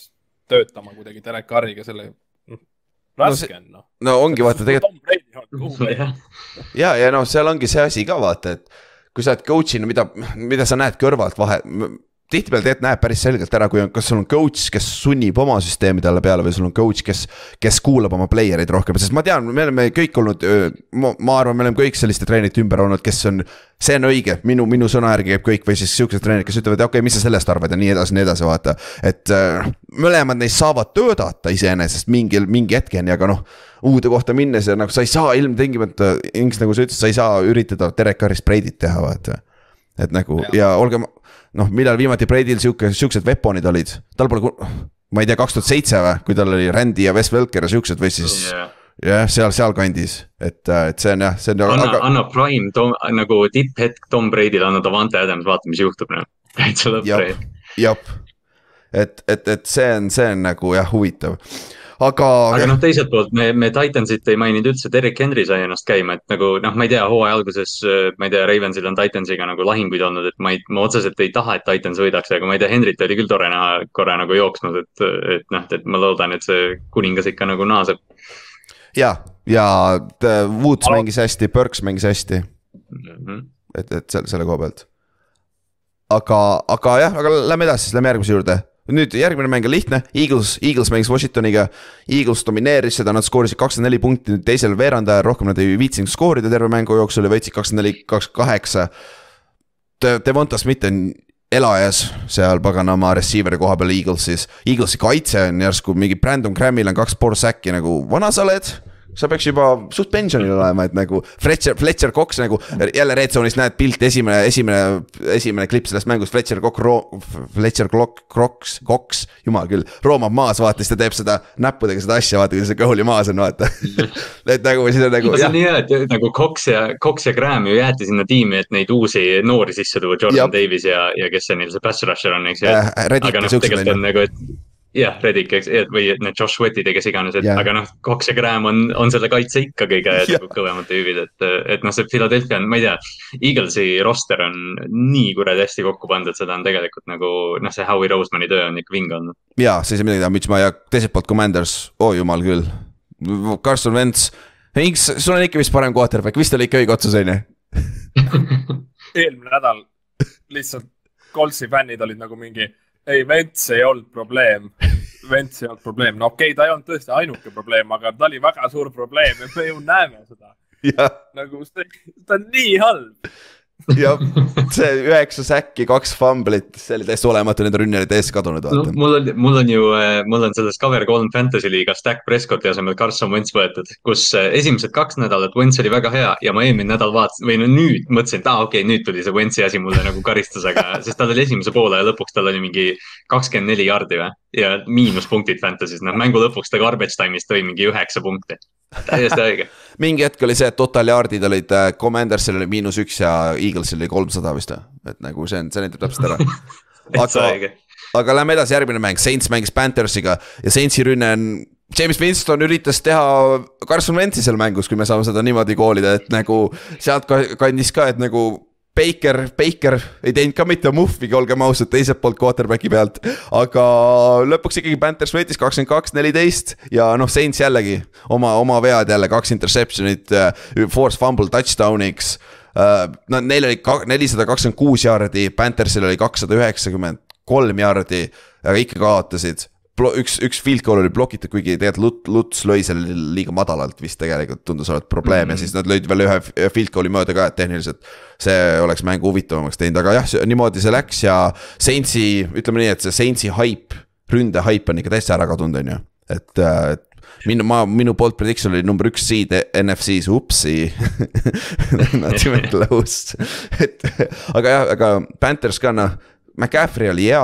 töötama kuidagi Derek Carriga selle, noh, raske on noh. no ongi vaata tegelikult ja, ja noh, seal ongi see asi ka vaata, et kui sa oled coach'ina, mida, mida sa näed kõrvalt vahe, tihtipeale tegelikult näeb päris selgelt ära, kui on, kas sul on coach, kes sunnib oma süsteemi talle peale või sul on coach, kes, kes kuulab oma player eid rohkem, sest ma tean, me oleme kõik olnud, ma, ma arvan, me oleme kõik selliste treenerite ümber olnud, kes on. see on õige, minu, minu sõna järgi käib kõik või siis siuksed treenerid, kes ütlevad, okei okay,, mis sa sellest arvad ja nii edasi, nii edasi, vaata. et äh, mõlemad neist saavad töötada iseenesest mingil, mingi hetkeni, aga noh uude kohta minnes ja nagu sa ei saa ilmtingimata, Inks nagu sa ütlesid, sa ei saa üritada Derek Carrist Brady't teha, vaata. Et nagu ja, ja olgem, noh, millal viimati Brady'l sihuke, siuksed weapon'id olid, tal pole, ma ei tea, kaks tuhat seitse või, kui tal oli Randy ja Wes Welker ja siuksed või siis jah, seal, sealkandis, et, et see on jah, see on anna aga..., anna prime Tom, nagu tipphetk Tom Brady'le, anna Davante Adams, vaata, mis juhtub noh. täitsa lõpp jah, et, et, et see on, see on nagu jah, huvitav, aga. aga noh, teiselt poolt me, me Titansit ei maininud üldse, Derek Henry sai ennast käima, et nagu noh, ma ei tea, hooaja alguses, ma ei tea, Ravensil on Titansiga nagu lahinguid olnud, et ma ei, ma otseselt ei taha, et Titans võidaks, aga ma ei tea, Henryt oli küll tore näha korra nagu jooksmas, et, et noh, et ma loodan, et see kuningas ikka nagu naaseb ja, ja Woods mängis hästi, Burks mängis hästi, mm. -hmm. et, et selle, selle koha pealt. aga, aga jah, aga lähme edasi, siis lähme järgmise juurde nüüd järgmine mäng on lihtne, Eagles, Eagles mängis Washingtoniga. Eagles domineeris seda, nad skoorisid kakskümmend neli punkti teisel veerandajal, rohkem nad ei viitsinud skoorida terve mängu jooksul ja võitsid kakskümmend neli, kakskümmend kaheksa. Devonta Smith on elajas seal paganama receiver'i koha peal Eaglesis, Eaglesi kaitse on järsku mingi Brandon Grammil on kaks pool säkki nagu vana sa oled sa peaks juba suht pensionil olema, et nagu Fletcher, Fletcher Cox nagu jälle Red Zone'is näed pilti, esimene, esimene, esimene klipp sellest mängust, Fletcher Cox, Fletcher Cox, Cox, Cox, jumal küll, roomab maas, vaata siis ta teeb seda näppudega seda asja, vaata kuidas see goal'i maas on, vaata. et nagu siis on nagu see on nii hea, et nagu Cox ja, Cox ja Graham ju jäeti sinna tiimi, et neid uusi noori sisse tuua, Jordan Jab. Davis ja, ja kes see neil see pass rusher on, eks ju Äh, aga ja noh, tegelikult on nagu, et jah, Reddick, eks, või need Josh Sweatid ja kes iganes, et Jah. aga noh, Cox ja Graham on, on selle kaitse ikka kõige Jah. nagu kõvemad tüübid, et, et noh, see Philadelphia on, ma ei tea. Eaglesi roster on nii kuradi hästi kokku pandud, seda on tegelikult nagu noh, see Howie Rosemani töö on ikka vinge olnud. jaa, sa ei saa midagi teha, müts maha ja teiselt poolt Commanders, oo oh, jumal küll. Carson Wentz, Inks, sul on ikka vist parem quarterback, vist oli ikka õige otsus, on ju? eelmine nädal lihtsalt Coltsi fännid olid nagu mingi, ei, Vents ei olnud probleem. Vents ei olnud probleem, no okei okay,, ta ei olnud tõesti ainuke probleem, aga ta oli väga suur probleem ja me ju näeme seda. nagu see, ta on nii halb. Jah, see üheksa säkki, kaks fumblit, see oli täiesti olematu, nende rünne oli täiesti kadunud, no vaata. mul on, mul on ju, mul on selles Cover kolm Fantasy liigas Stack Prescotti asemel Carson Wentz võetud, kus äh, esimesed kaks nädalat Wentz oli väga hea ja ma eelmine nädal vaatasin või no nüüd mõtlesin, et aa ah, okei okay,, nüüd tuli see Wentzi asi mulle nagu karistusega, sest tal oli esimese poole ja lõpuks tal oli mingi kakskümmend neli jardi või ja miinuspunktid Fantasy's, noh mängu lõpuks ta garbage time'is tõi mingi üheksa punkti. täiesti õige. Mingi hetk oli see, et total yard'id olid äh, Commandersil oli miinus üks ja Eaglesil oli kolmsada vist või, et nagu see on, see näitab täpselt ära. aga aga lähme edasi, järgmine mäng, Saints mängis Panthersiga ja Saintsi rünne on James Winston üritas teha Carson Wentzi seal mängus, kui me saame seda niimoodi koolida, et nagu sealt kandis ka, et nagu Baker, Baker ei teinud ka mitte muhvigi, olgem ausad, teiselt poolt quarterback'i pealt. aga lõpuks ikkagi Panthers võitis kakskümmend kaks, neliteist ja noh, Saints jällegi oma, oma vead jälle, kaks interception'it, force fumble touchdown'iks. Nad, neil oli nelisada kakskümmend kuus jaardi, Panthersil oli kakssada üheksakümmend kolm jaardi, aga ikka kaotasid üks, üks field goal oli blokitud, kuigi tegelikult Lut-, Luts lõi selle liiga madalalt vist tegelikult tundus olevat probleem mm -hmm. ja siis nad lõid veel ühe field goal'i mööda ka, et tehniliselt. see oleks mängu huvitavamaks teinud, aga jah, niimoodi see läks ja Saintsi, ütleme nii, et see Saintsi haip, ründe haip on ikka täitsa ära kadunud, on ju, et, et minu, ma, minu poolt prediction oli number üks seed NFC-s, upsi Not even close, et aga jah, aga Panthers ka noh, McCaffrey oli hea,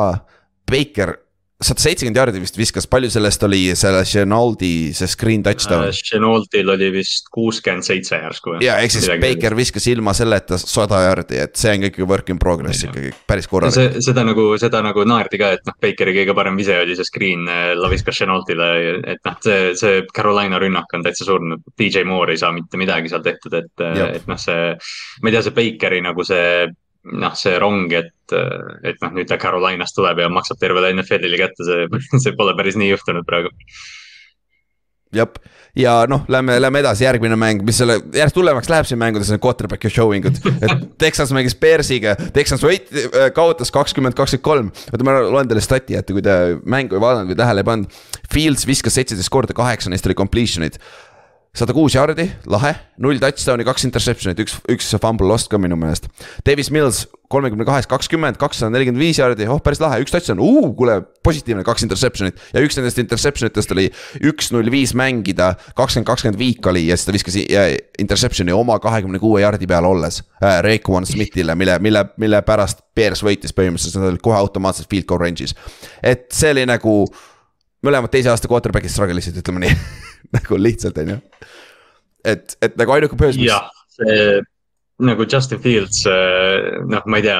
Baker sada seitsekümmend jaardi vist viskas, palju sellest oli selle Chenaldi, see screen touchdown uh,? Chenaldil oli vist kuuskümmend seitse järsku. ja ehk siis Baker viskas ilma selleta sada jaardi, et see on ikkagi work in progress ja. ikkagi päris korralik. seda nagu, seda nagu naerdi ka, et noh, Bakeri kõige parem vise oli see screen, äh, la viskas Chenaldile, et noh, see, see Carolina rünnak on täitsa surnud. DJ Moore ei saa mitte midagi seal tehtud, et, et noh, see, ma ei tea, see Bakeri nagu see noh, see rong, et, et noh, nüüd ta Carolinast tuleb ja maksab tervele NFL-ile kätte, see, see pole päris nii juhtunud praegu. jah, ja noh, lähme, lähme edasi, järgmine mäng, mis selle, järjest hullemaks läheb siin mängudes, on quarterback'i showing ud. et Texans mängis Bearsiga, Texans võit-, kaotas kakskümmend, kakskümmend kolm. oota, ma loen teile stati ette, kui te mängu ei vaadanud või tähele ei pannud. Fields viskas seitseteist korda, kaheksa neist oli completion'id sada kuus jaardi, lahe, null touchdown'i, kaks interception'it, üks, üks fumble lost ka minu meelest. Davis Mills kolmekümne kahest kakskümmend, kakssada nelikümmend viis jaardi, oh päris lahe, üks touchdown, kuule, positiivne, kaks interception'it. ja üks nendest interception itest oli üks null viis mängida, kakskümmend, kakskümmend viik oli ja siis ta viskas interception'i oma kahekümne kuue jaardi peal olles äh,. Raekwon Smithile, mille, mille, mille pärast Bears võitis põhimõtteliselt, nad olid kohe automaatselt field goal range'is. et see oli nagu mõlemad teise aasta quarterback'id struggle isid, ütleme nii nagu lihtsalt, on ju. et, et nagu ainuke põhjus. jah, see nagu Justin Fields, äh, noh, ma ei tea,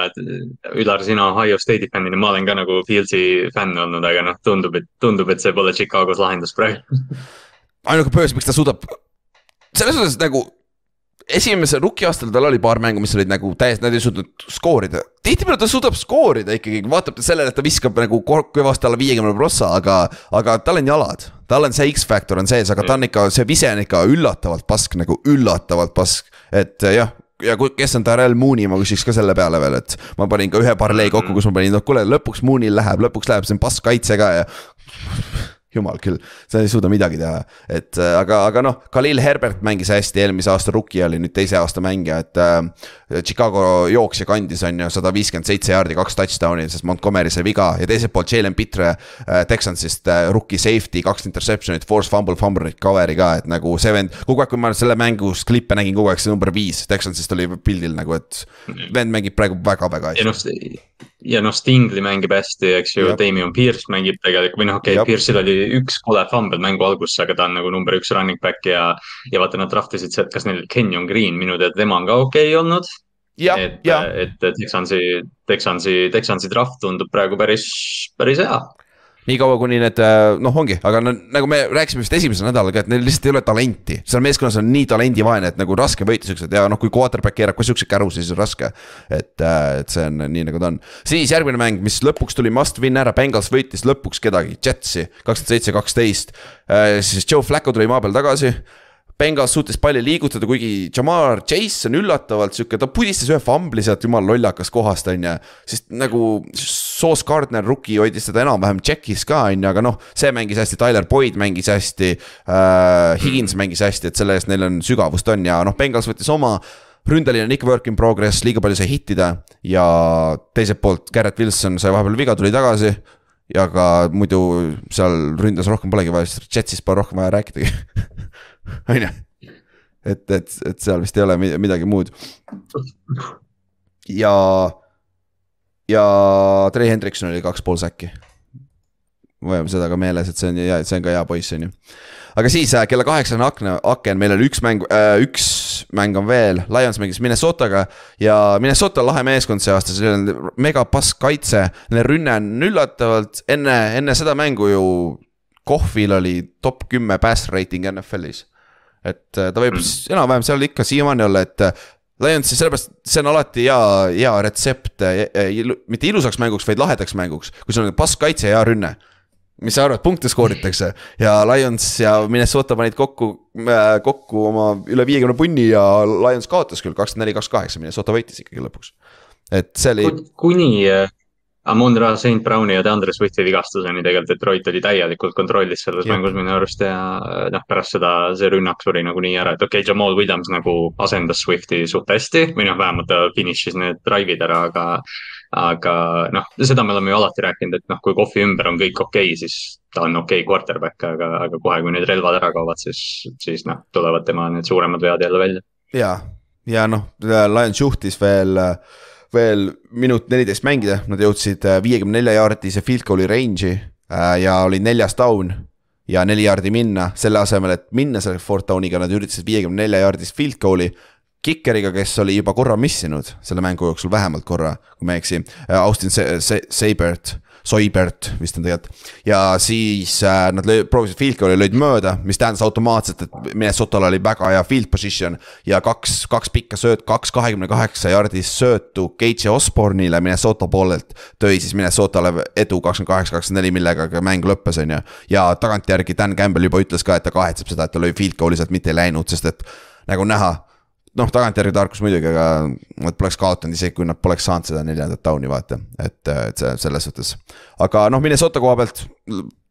Ülar, sina Ohio State'i fännina, ma olen ka nagu Fieldsi fänn olnud, aga noh, tundub, et tundub, et see pole Chicagos lahendus praegu ainuke põhjus, miks ta suudab, selles suhtes nagu esimesel rookie aastal tal oli paar mängu, mis olid nagu täiesti, nad ei suutnud skoorida. tihtipeale ta suudab skoorida ikkagi, vaatab ta sellele, et ta viskab nagu kõvasti alla viiekümne prossa, aga, aga tal on jalad. tal on see X-faktor on sees, aga ta on ikka, see vise on ikka üllatavalt pask, nagu üllatavalt pask. et jah, ja kes on Darrell Mooney, ma küsiks ka selle peale veel, et ma panin ka ühe parlee kokku, kus ma panin, noh kuule, lõpuks Mooney'l läheb, lõpuks läheb, see on pask kaitse ka ja jumal küll, sa ei suuda midagi teha, et äh, aga, aga noh, Khalil Herbert mängis hästi, eelmise aasta rookie oli nüüd teise aasta mängija, et äh,. Chicago jooksja kandis on ju sada viiskümmend seitse jaardi, kaks touchdown'i, sest Montgomery sai viga ja teiselt poolt Jalen Pitre äh, Texansist äh, rookie safety, kaks interception'it, force fumble, fumble recovery ka, et nagu see vend. kogu aeg, kui ma selle mängus klippe nägin, kogu aeg see number viis Texansist oli pildil nagu, et vend mängib praegu väga-väga hästi ja noh, Stingli mängib hästi, eks ju, Damien Pierce mängib tegelikult või noh, okei okay,, Pierce'il oli üks kole fumble mängu alguses, aga ta on nagu number üks running back ja. ja vaata, nad draft isid sealt, kas neil Kenyon Green, minu teada tema on ka okei okay olnud. et, et Texansi, Texansi, Texansi draft tundub praegu päris, päris hea niikaua, kuni need äh, noh, ongi, aga no, nagu me rääkisime vist esimesel nädalal ka, et neil lihtsalt ei ole talenti. seal meeskonnas on nii talendivaene, et nagu raske võita siuksed ja noh, kui quarterback keerab ka siukseid kärusid, siis on raske. et, äh, et see on nii nagu ta on. siis järgmine mäng, mis lõpuks tuli must win ära, Bengals võitis lõpuks kedagi, Jetsi, kakskümmend seitse, kaksteist. Äh, siis Joe Flacco tuli maa peal tagasi Bengals suutis palli liigutada, kuigi Jamar Chase on üllatavalt sihuke, ta pudistas ühe fambli sealt jumala lollakas kohast, on ju. sest nagu Sauce Gardner, rookie, hoidis teda enam-vähem check'is ka, on ju, aga noh, see mängis hästi, Tyler Boyd mängis hästi äh,. Higins mängis hästi, et selle eest neil on sügavust on ja noh, Bengals võttis oma ründeline on ikka work in progress, liiga palju sai hittida ja teiselt poolt Garrett Wilson sai vahepeal viga, tuli tagasi. ja ka muidu seal ründes rohkem polegi vaja, sest Jetsist pole rohkem vaja rääkidagi on ju. et, et, et seal vist ei ole midagi muud. ja, ja Trey Hendrikson oli kaks pool säkki. me hoiame seda ka meeles, et see on, see on ka hea poiss, on ju aga siis äh, kella kaheksane akna, aken, meil oli üks mäng äh,, üks mäng on veel, Lions mängis Minnesotaga. ja Minnesota on lahe meeskond see aasta, seal on mega pask kaitse, neil rünne on üllatavalt, enne, enne seda mängu ju. Kohvil oli top kümme pass rating NFL-is. et äh, ta võib mm. enam-vähem seal ikka siiamaani olla, et äh, Lionsi, sellepärast see on alati hea, hea retsept ilu, mitte ilusaks mänguks, vaid lahedaks mänguks, kui sul on pask kaitse ja hea rünne mis sa arvad, punkte skooritakse ja Lions ja Minnesota panid kokku äh,, kokku oma üle viiekümne punni ja Lions kaotas küll kakskümmend neli, kakskümmend kaheksa, Minnesota võitis ikkagi lõpuks. et see oli. kuni äh, Amon Ra, St Browni ja DeAndre Swifti vigastuseni tegelikult Detroit oli täielikult kontrollis selles ja. mängus minu arust ja äh, noh, pärast seda see rünnak suri nagunii ära, et okei okay,, Jamal Williams nagu asendas Swifti suht hästi või noh, vähemalt ta finišis need drive'id ära, aga aga noh, seda me oleme ju alati rääkinud, et noh, kui kohvi ümber on kõik okei okay,, siis ta on okei okay quarterback, aga, aga kohe, kui need relvad ära kaovad, siis, siis noh, tulevad tema need suuremad vead jälle välja. ja, ja noh, Lions juhtis veel, veel minut neliteist mängida, nad jõudsid viiekümne nelja jaardise field goal'i range'i äh, ja oli neljas down ja neli jaardi minna, selle asemel, et minna selle fourth down'iga, nad üritasid viiekümne nelja jaardist field goal'i Kikeriga, kes oli juba korra missinud selle mängu jooksul, vähemalt korra, kui ma ei eksi, äh, Austin Se Se Seibert. Soibert vist on tegelikult ja siis äh, nad lõi, proovisid field goal'i, lõid mööda, mis tähendas automaatselt, et Minnesota'l oli väga hea field position. ja kaks, kaks pikka sööt, kaks kahekümne kaheksa jaardist söötu Gage Osborne'ile Minnesota poolelt. tõi siis Minnesota'le edu kakskümmend kaheksa, kakskümmend neli, millega ka mäng lõppes, on ju. ja tagantjärgi Dan Campbell juba ütles ka, et ta kahetseb seda, et ta lõi field goal'i sealt mitte ei läinud, sest et nagu näha noh, tagantjärgi tarkus muidugi, aga nad poleks kaotanud isegi, kui nad poleks saanud seda neljandat down'i vaata, et, et see selles suhtes. aga noh, Minnesota koha pealt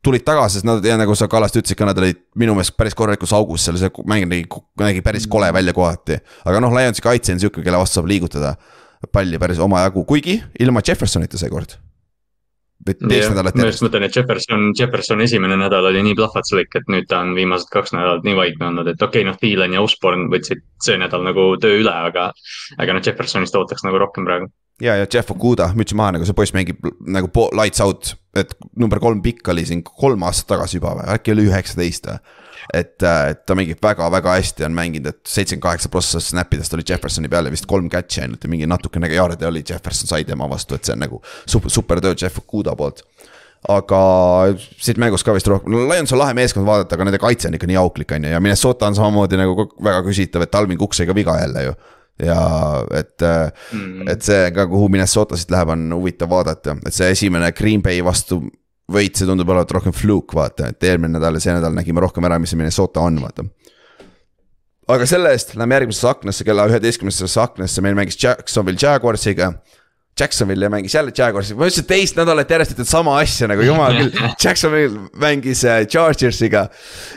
tulid tagasi, sest nad ja nagu sa Kallaste ütlesid ka, nad olid minu meelest päris korralikus augus seal, see mäng nägi, nägi päris kole välja kohati. aga noh, Lionsi kaitse on sihuke, kelle vastu saab liigutada palli päris omajagu, kuigi ilma Jeffersonita seekord teist nädalat järjest. ma just mõtlen, et Jefferson, Jefferson esimene nädal oli nii plahvatuslik, et nüüd ta on viimased kaks nädalat nii vaikne olnud, et okei okay,, noh, Dylan ja Osborne võtsid see nädal nagu töö üle, aga. aga noh, Jeffersonist ootaks nagu rohkem praegu. ja, ja Jeff Okuda, müts maha, nagu see poiss mängib nagu lights out, et number kolm pikk oli siin kolm aastat tagasi juba või, äkki oli üheksateist või? Et, äh, et ta mängib väga-väga hästi on mänginud, et seitsekümmend kaheksa prossa snap idest oli Jeffersoni peal ja vist kolm catch'i ainult ja mingi natukene ka jaarde oli, Jefferson sai tema vastu, et see on nagu super, super töö Jeff Okuda poolt. Aga siit mängust ka vist rohkem, Lions on lahe meeskond vaadata, aga nende kaitse on ikka nii auklik, on ju, ja Minnesota on samamoodi nagu väga küsitav, et Alvin Cook sai ka viga jälle ju. Ja et mm., et see ka, kuhu Minnesota siit läheb, on huvitav vaadata, et see esimene Green Bay vastu võit, see tundub olevat rohkem fluke, vaata, et eelmine nädal ja see nädal nägime rohkem ära, mis see Minnesota on, vaata. aga selle eest lähme järgmisesse aknasse, kella üheteistkümnendasse aknasse, meil mängis Jacksonville Jaguarsiga. Jacksonville mängis jälle Jaguarsiga, ma ütlesin teist nädalat järjest ütled sama asja nagu jumal küll. Jacksonville mängis äh, Chargersiga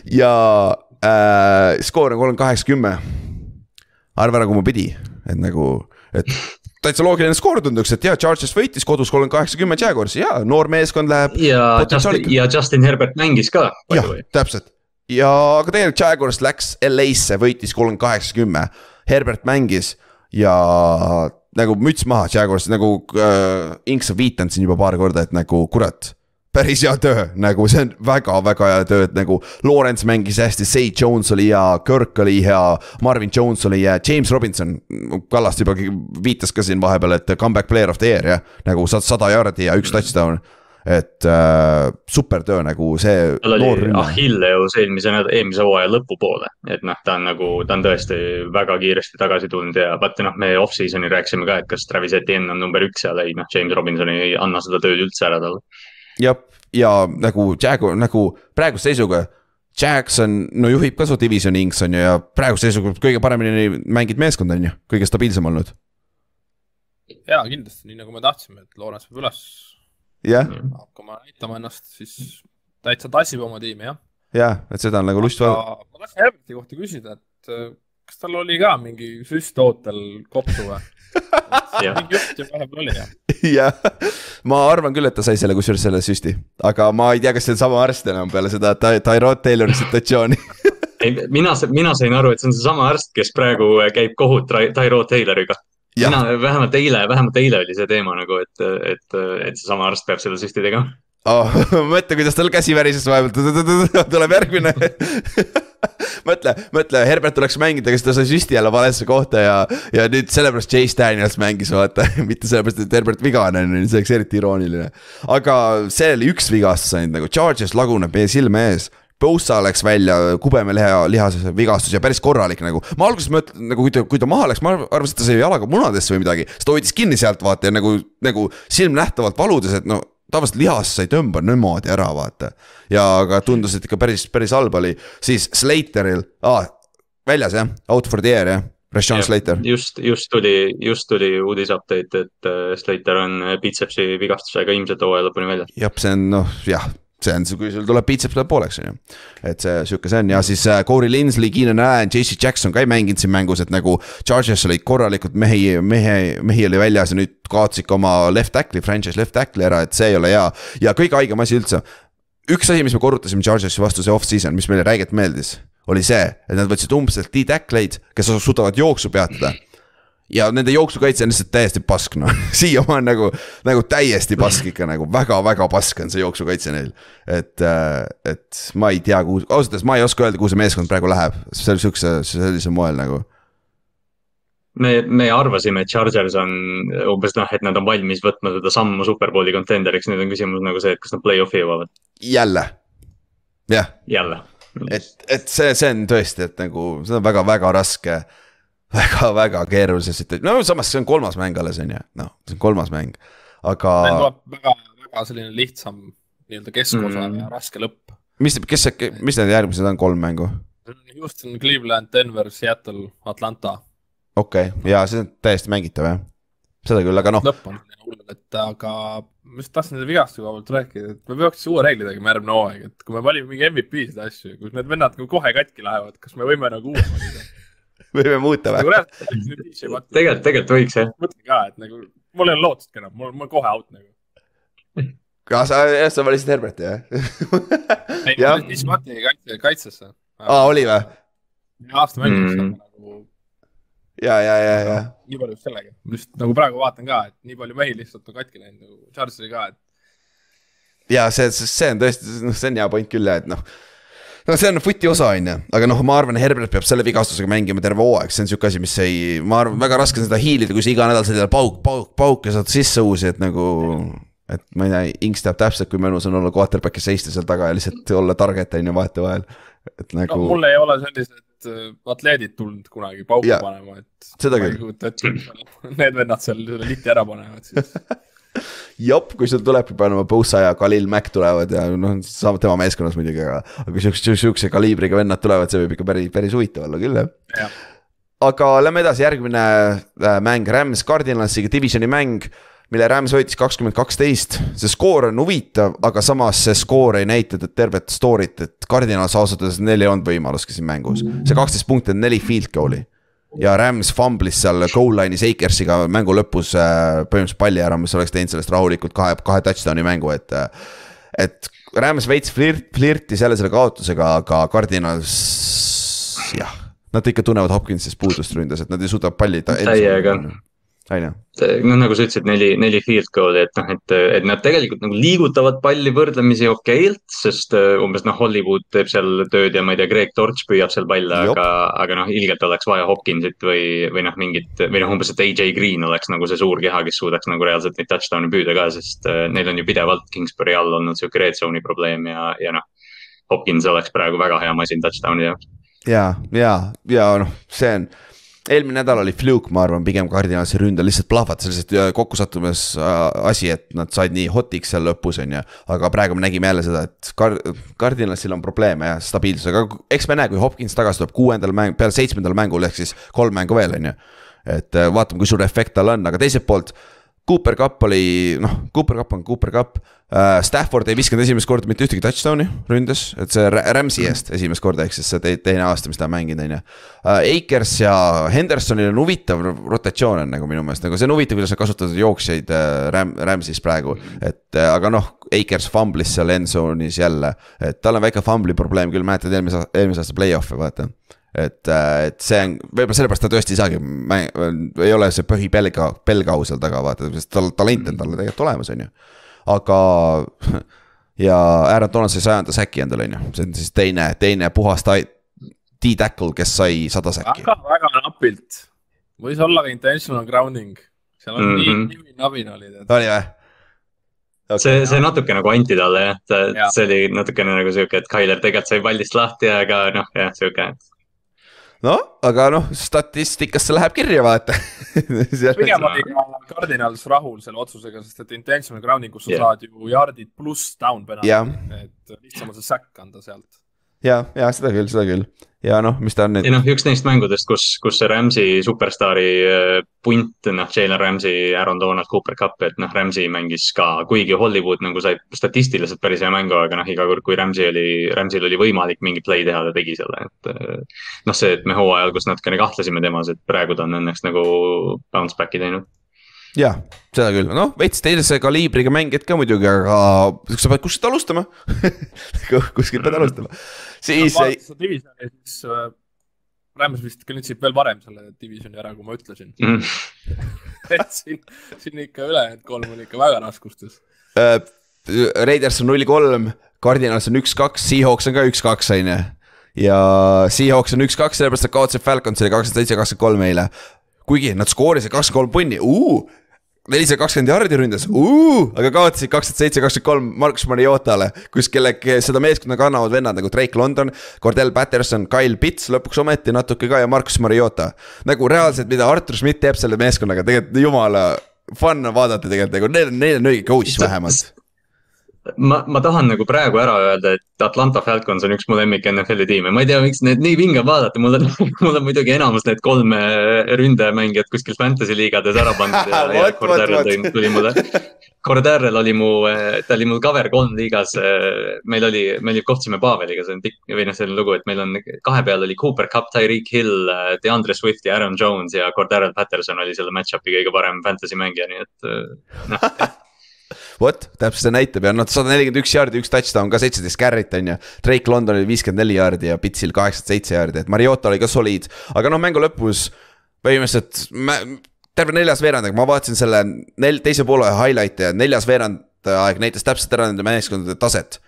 ja äh, skoor on kolmkümmend kaheksa, kümme. Arva nagu ma pidi, et nagu, et täitsa loogiline skoor tunduks, et jaa, Chargers võitis kodus kolmkümmend kaheksa, kümme Jaguarsi, jaa, noor meeskond läheb. ja Justin, ja Justin Herbert mängis ka. jah, täpselt ja, aga tegelikult Jaguars läks LA-sse, võitis kolmkümmend kaheksa, kümme. Herbert mängis ja nagu müts maha, Jaguars nagu äh, Inks on viidanud siin juba paar korda, et nagu kurat päris hea töö, nagu see on väga-väga hea töö, et nagu Lawrence mängis hästi, Say Jones oli hea, Kirk oli hea, Marvin Jones oli hea, James Robinson. Kallast juba viitas ka siin vahepeal, et comeback player of the year jah, nagu sada jaardi ja üks touchdown et äh, super töö nagu see. tal oli Achilleus eelmise, eelmise hooaja lõpupoole, et noh, ta on nagu, ta on tõesti väga kiiresti tagasi tulnud ja vaata noh, me off-season'il rääkisime ka, et kas Travis Etienne on number üks seal, ei noh, James Robinson ei anna seda tööd üldse ära talle jah, ja nagu Jagu-, nagu praeguse seisuga. Jackson, no juhib ka su divisioni Inks on ju ja praeguse seisuga kõige paremini mänginud meeskond on ju, kõige stabiilsem olnud. ja kindlasti, nii nagu me tahtsime, et Lawrence peab üles yeah. hakkama näitama ennast, siis täitsa tassib oma tiimi, jah. jah, et seda on nagu lust vaadata. ma tahtsin Herberti kohta küsida, et kas tal oli ka mingi süst ootel kopsu või? Jutt ju vahepeal oli jah. jah, ma arvan küll, et ta sai selle kusjuures selle süsti, aga ma ei tea, kas see on sama arst enam peale seda Tyrod Taylori situatsiooni. Ei, mina, mina sain aru, et see on seesama arst, kes praegu käib kohut Tyrod Tayloriga. mina vähemalt eile, vähemalt eile oli see teema nagu, et, et, et seesama arst peab selle süsti tegema oh. mõtle, kuidas tal käsi värises vahepeal, tuleb järgmine mõtle, mõtle, Herbert tuleks mängida, kes ta sai süsti jälle valesse kohta ja, ja nüüd sellepärast Chase Daniels mängis, vaata, mitte sellepärast, et Herbert vigane on, see oleks eriti irooniline. aga see oli üks vigastus ainult nagu, Charges laguneb meie silme ees. Bosa läks välja kubeme liha, lihase vigastus ja päris korralik nagu, ma alguses mõtlen nagu kui ta, kui ta maha läks, ma arvasin, et ta sai jalaga munadesse või midagi, siis ta hoidis kinni sealt vaata ja nagu, nagu silmnähtavalt valudes, et no tavaliselt lihas sa ei tõmba niimoodi ära, vaata. ja aga tundus, et ikka päris, päris halb oli, siis Slateril ah,, väljas jah, out for the air jah, Rashawn Slater. just, just tuli, just tuli uudis update, et äh, Slater on bitsepsi vigastusega ilmselt hooaja lõpuni väljas. jah, see on noh, jah, see on, kui sul tuleb biceps läheb pooleks, on ju. et see sihuke see on ja siis äh, Corey Linsley, Keenan Allan, JC Jackson ka ei mänginud siin mängus, et nagu. Chargers olid korralikult mehi, mehe, mehi oli väljas ja nüüd kaotasid ka oma left tackle'i, franchise left tackle'i ära, et see ei ole hea. ja kõige haigem asi üldse. üks asi, mis me korrutasime Chargersi vastu see off-season, mis meile räigelt meeldis, oli see, et nad võtsid umbselt D-tackle'id, kes suudavad jooksu peatada ja nende jooksukaitse on lihtsalt täiesti pask noh, siiamaani nagu, nagu täiesti pask ikka nagu väga-väga pask on see jooksukaitse neil. et, et ma ei tea, kuhu, ausalt öeldes ma ei oska öelda, kuhu see meeskond praegu läheb, see sihukese, sellisel moel nagu. me, me arvasime, et Chargers on umbes noh, et nad on valmis võtma seda sammu superbowli contenderiks, nüüd on küsimus nagu see, et kas nad play-off'i jõuavad jälle, jah, jälle. et, et see, see on tõesti, et nagu see on väga-väga raske väga-väga keerulise situatsiooni, no samas see on kolmas mäng alles on ju, noh, see on kolmas mäng, aga väga, väga selline lihtsam nii-öelda keskosa Mm. ja raske lõpp. mis, kes see, mis need järgmised on, kolm mängu? Houston, Cleveland, Denver, Seattle, Atlanta. okei okay., ja see on täiesti mängitav jah, seda küll, aga noh, lõpp on hull, et aga ma just tahtsin selle vigastuse koha pealt rääkida, et me peaks uue reegli tegema järgmine hooaeg, et kui me valime mingi MVP-sid asju, kus need vennad kohe katki lähevad, kas me võime nagu uue valida? võime muuta nagu või? reaalselt, tegelikult, tegelikult võiks jah. mõtlen ka, et nagu mul ei ole lootustki enam, mul, ma kohe out nagu. kas sa, jah, sa valisid Herberti jah? ei, ma läksin Mati kaitse, kaitsesse. aa, oli või? aasta mängides Mm. nagu ja, ja, ja, ja, nii palju just sellega, just nagu praegu vaatan ka, et nii palju mehi lihtsalt on katki läinud nagu Charles'i ka, et ja see, see on tõesti, noh, see on hea point küll jah, et noh. No see on footi osa, on ju, aga noh, ma arvan, Herbert peab selle vigastusega mängima terve hooaeg, see on sihuke asi, mis ei, ma arvan, väga raske seda hiilida, kui sa iga nädal selline pauk, pauk, pauk ja saad sisse uusi, et nagu. et ma ei tea, Inks teab täpselt, kui mõnus on olla quarterback'i seista seal taga ja lihtsalt olla target on ju vahetevahel. et no, nagu mul ei ole sellised äh, atleedid tulnud kunagi pauku Jaa, panema, et. ma ei kujuta ette, et need vennad seal selle liti ära panevad siis. jop, kui sul tulebki panema Bosa ja Khalil Mack tulevad ja noh, saavad tema meeskonnas muidugi, aga. aga kui siukse, siukse kaliibriga vennad tulevad, see võib ikka päris, päris huvitav olla küll jah Jah. aga lähme edasi, järgmine äh, mäng, Rams Cardinalsiga divisioni mäng. mille Rams võitis kakskümmend kaksteist, see skoor on huvitav, aga samas see skoor ei näita tervet story't, et Cardinals ausalt öeldes neil ei olnud võimalustki siin mängus. see kaksteist punkti on neli field goal'i ja Rams fumblis seal goal line'is Akersiga mängu lõpus äh, põhimõtteliselt palli ära, mis oleks teinud sellest rahulikult kahe, kahe touchdown'i mängu, et. et Rams veits flirt, flirtis jälle selle kaotusega, aga Cardinals jah, nad ikka tunnevad Hopkinsist puudust ründas, et nad ei suuda palli. Täiega. On ju, no nagu sa ütlesid, neli, neli field goal'i, et noh, et, et nad tegelikult nagu liigutavad palli võrdlemisi okeilt, sest äh, umbes noh, Hollywood teeb seal tööd ja ma ei tea, Greg Torch püüab seal palle, aga, aga noh, ilgelt oleks vaja Hopkinsit või, või noh, mingit või noh, umbes, et AJ Green oleks nagu see suur keha, kes suudaks nagu reaalselt neid touchdown'e püüda ka, sest äh, neil on ju pidevalt Kingsbury all olnud sihuke red zone'i probleem ja, ja noh. Hopkins oleks praegu väga hea masin touchdown'i jaoks. ja, ja, ja noh, see on eelmine nädal oli fluke, ma arvan, pigem Cardinalsi ründel lihtsalt plahvatas lihtsalt kokkusattumas äh, asi, et nad said nii hotiks seal lõpus, on ju. aga praegu me nägime jälle seda, et Card-, Cardinalsil on probleeme jah, stabiilsusega, eks me näe, kui Hopkins tagasi tuleb kuuendal mäng, peale seitsmendal mängul ehk siis kolm mängu veel, on ju. et äh, vaatame, kui suur efekt tal on, aga teiselt poolt Cooper Cup oli, noh, Cooper Cup on Cooper Cup uh,. Stafford ei viskanud esimest korda mitte ühtegi touchdown'i ründes, et see Ra- Rams'i eest esimest korda, ehk siis see te- teine aasta, mis ta on mänginud, on ju. Akers ja Hendersonil on huvitav rotatsioon on nagu minu meelest, nagu see on huvitav, kuidas nad kasutavad jooksjaid uh, Ram-, Rams'is praegu. et uh, aga noh, Akers fumblis seal end zone'is jälle, et tal on väike fumbli probleem küll, mäletad eelmise, eelmise aasta play-off'e vaata et, et see on, võib-olla sellepärast ta tõesti ei saagi, ei ole see põhi pelga, pelgau seal taga vaata, sest tal talent on talle tegelikult olemas, on ju. aga ja Aaron Donald sai sajanda säki endale, on ju, see on siis teine, teine puhas D-tackle, kes sai sada säki. väga, väga napilt, võis olla ka intentional grounding, seal on mm -hmm. nii, nii nabin olid et.... oli või? Okay, see, see natuke nagu anti talle jah, ta, see oli natukene nagu sihuke, et Tyler tegelikult sai pallist lahti, aga noh, jah, sihuke noh, aga noh, statistikasse läheb kirja, vaata pigem oli ka Cardinals rahul selle otsusega, sest et intentional grounding, kus sa yeah. saad ju yard'id pluss down penalty yeah., et lihtsam on see säkk anda sealt. Ja, ja seda küll, seda küll ja noh, mis ta on nüüd. ei noh, üks neist mängudest, kus, kus see Rams'i superstaari äh, punt, noh, Jalen Rams'i, Aaron Donald, Cooper Cup, et noh, Rams'i mängis ka, kuigi Hollywood nagu sai statistiliselt päris hea mängu, aga noh, iga kord, kui Rams'i oli, Rams'il oli võimalik mingi play teha, ta tegi selle, et. Äh, noh, see, et me hooajal, kus natukene kahtlesime temas, et praegu ta on õnneks nagu bounce back'i teinud jah, seda küll, noh veits teise kaliibriga mängijad ka muidugi, aga sa pead kuskilt alustama kuskilt pead alustama, siis. divisioni, siis äh, Rams vist kõndis veel varem selle divisioni ära, kui ma ütlesin mm. et siin, siin ikka ülejäänud kolm on ikka väga raskustes uh,. Raiders on null kolm, Cardinals on üks-kaks, Seahawks on ka üks-kaks, on ju. ja Seahawks on üks-kaks, sellepärast nad kaotasid Falconsile kakskümmend seitse, kakskümmend kolm eile kuigi nad skoorisid kakskümmend kolm punni, nelisada kakskümmend jardi ründas, aga kaotasid kakskümmend seitse, kakskümmend kolm Markus Mariotale, kus kelle, seda meeskonda kannavad vennad nagu Drake London, Cordell Patterson, Kyle Pitts lõpuks ometi natuke ka ja Markus Mariota. nagu reaalselt, mida Artur Schmidt teeb selle meeskonnaga, tegelikult jumala fun on vaadata tegelikult nagu neil, neil on õige coach vähemalt ma, ma tahan nagu praegu ära öelda, et Atlanta Falcons on üks mu lemmik NFL-i tiime, ma ei tea, miks need nii vinge vaadata, mul on, mul on muidugi enamus need kolm ründemängijad kuskil fantasy liigades ära pandud ja, ja Cordarrel tuli mulle. Cordarrel oli mu, ta oli mul cover kolm liigas. meil oli, me kohtusime Paveliga, see on pikk või noh, selline lugu, et meil on kahe peal oli Cooper Cup, Tyreek Hill, DeAndre Swift ja Aaron Jones ja Cordarrel Patterson oli selle match-up'i kõige parem fantasy mängija, nii et noh vot, täpselt see näitab ja noh, sada nelikümmend üks jaardi, üks touchdown ka seitseteist carry't on ju. Drake Londonil viiskümmend neli jaardi ja Pitsil kaheksakümmend seitse jaardi, et Mariota oli ka soliid, aga noh, mängu lõpus põhimõtteliselt terve neljas veerand, ma vaatasin selle nel-, teise poole highlight'e ja neljas veerand aeg näitas täpselt ära nende meeskondade taset.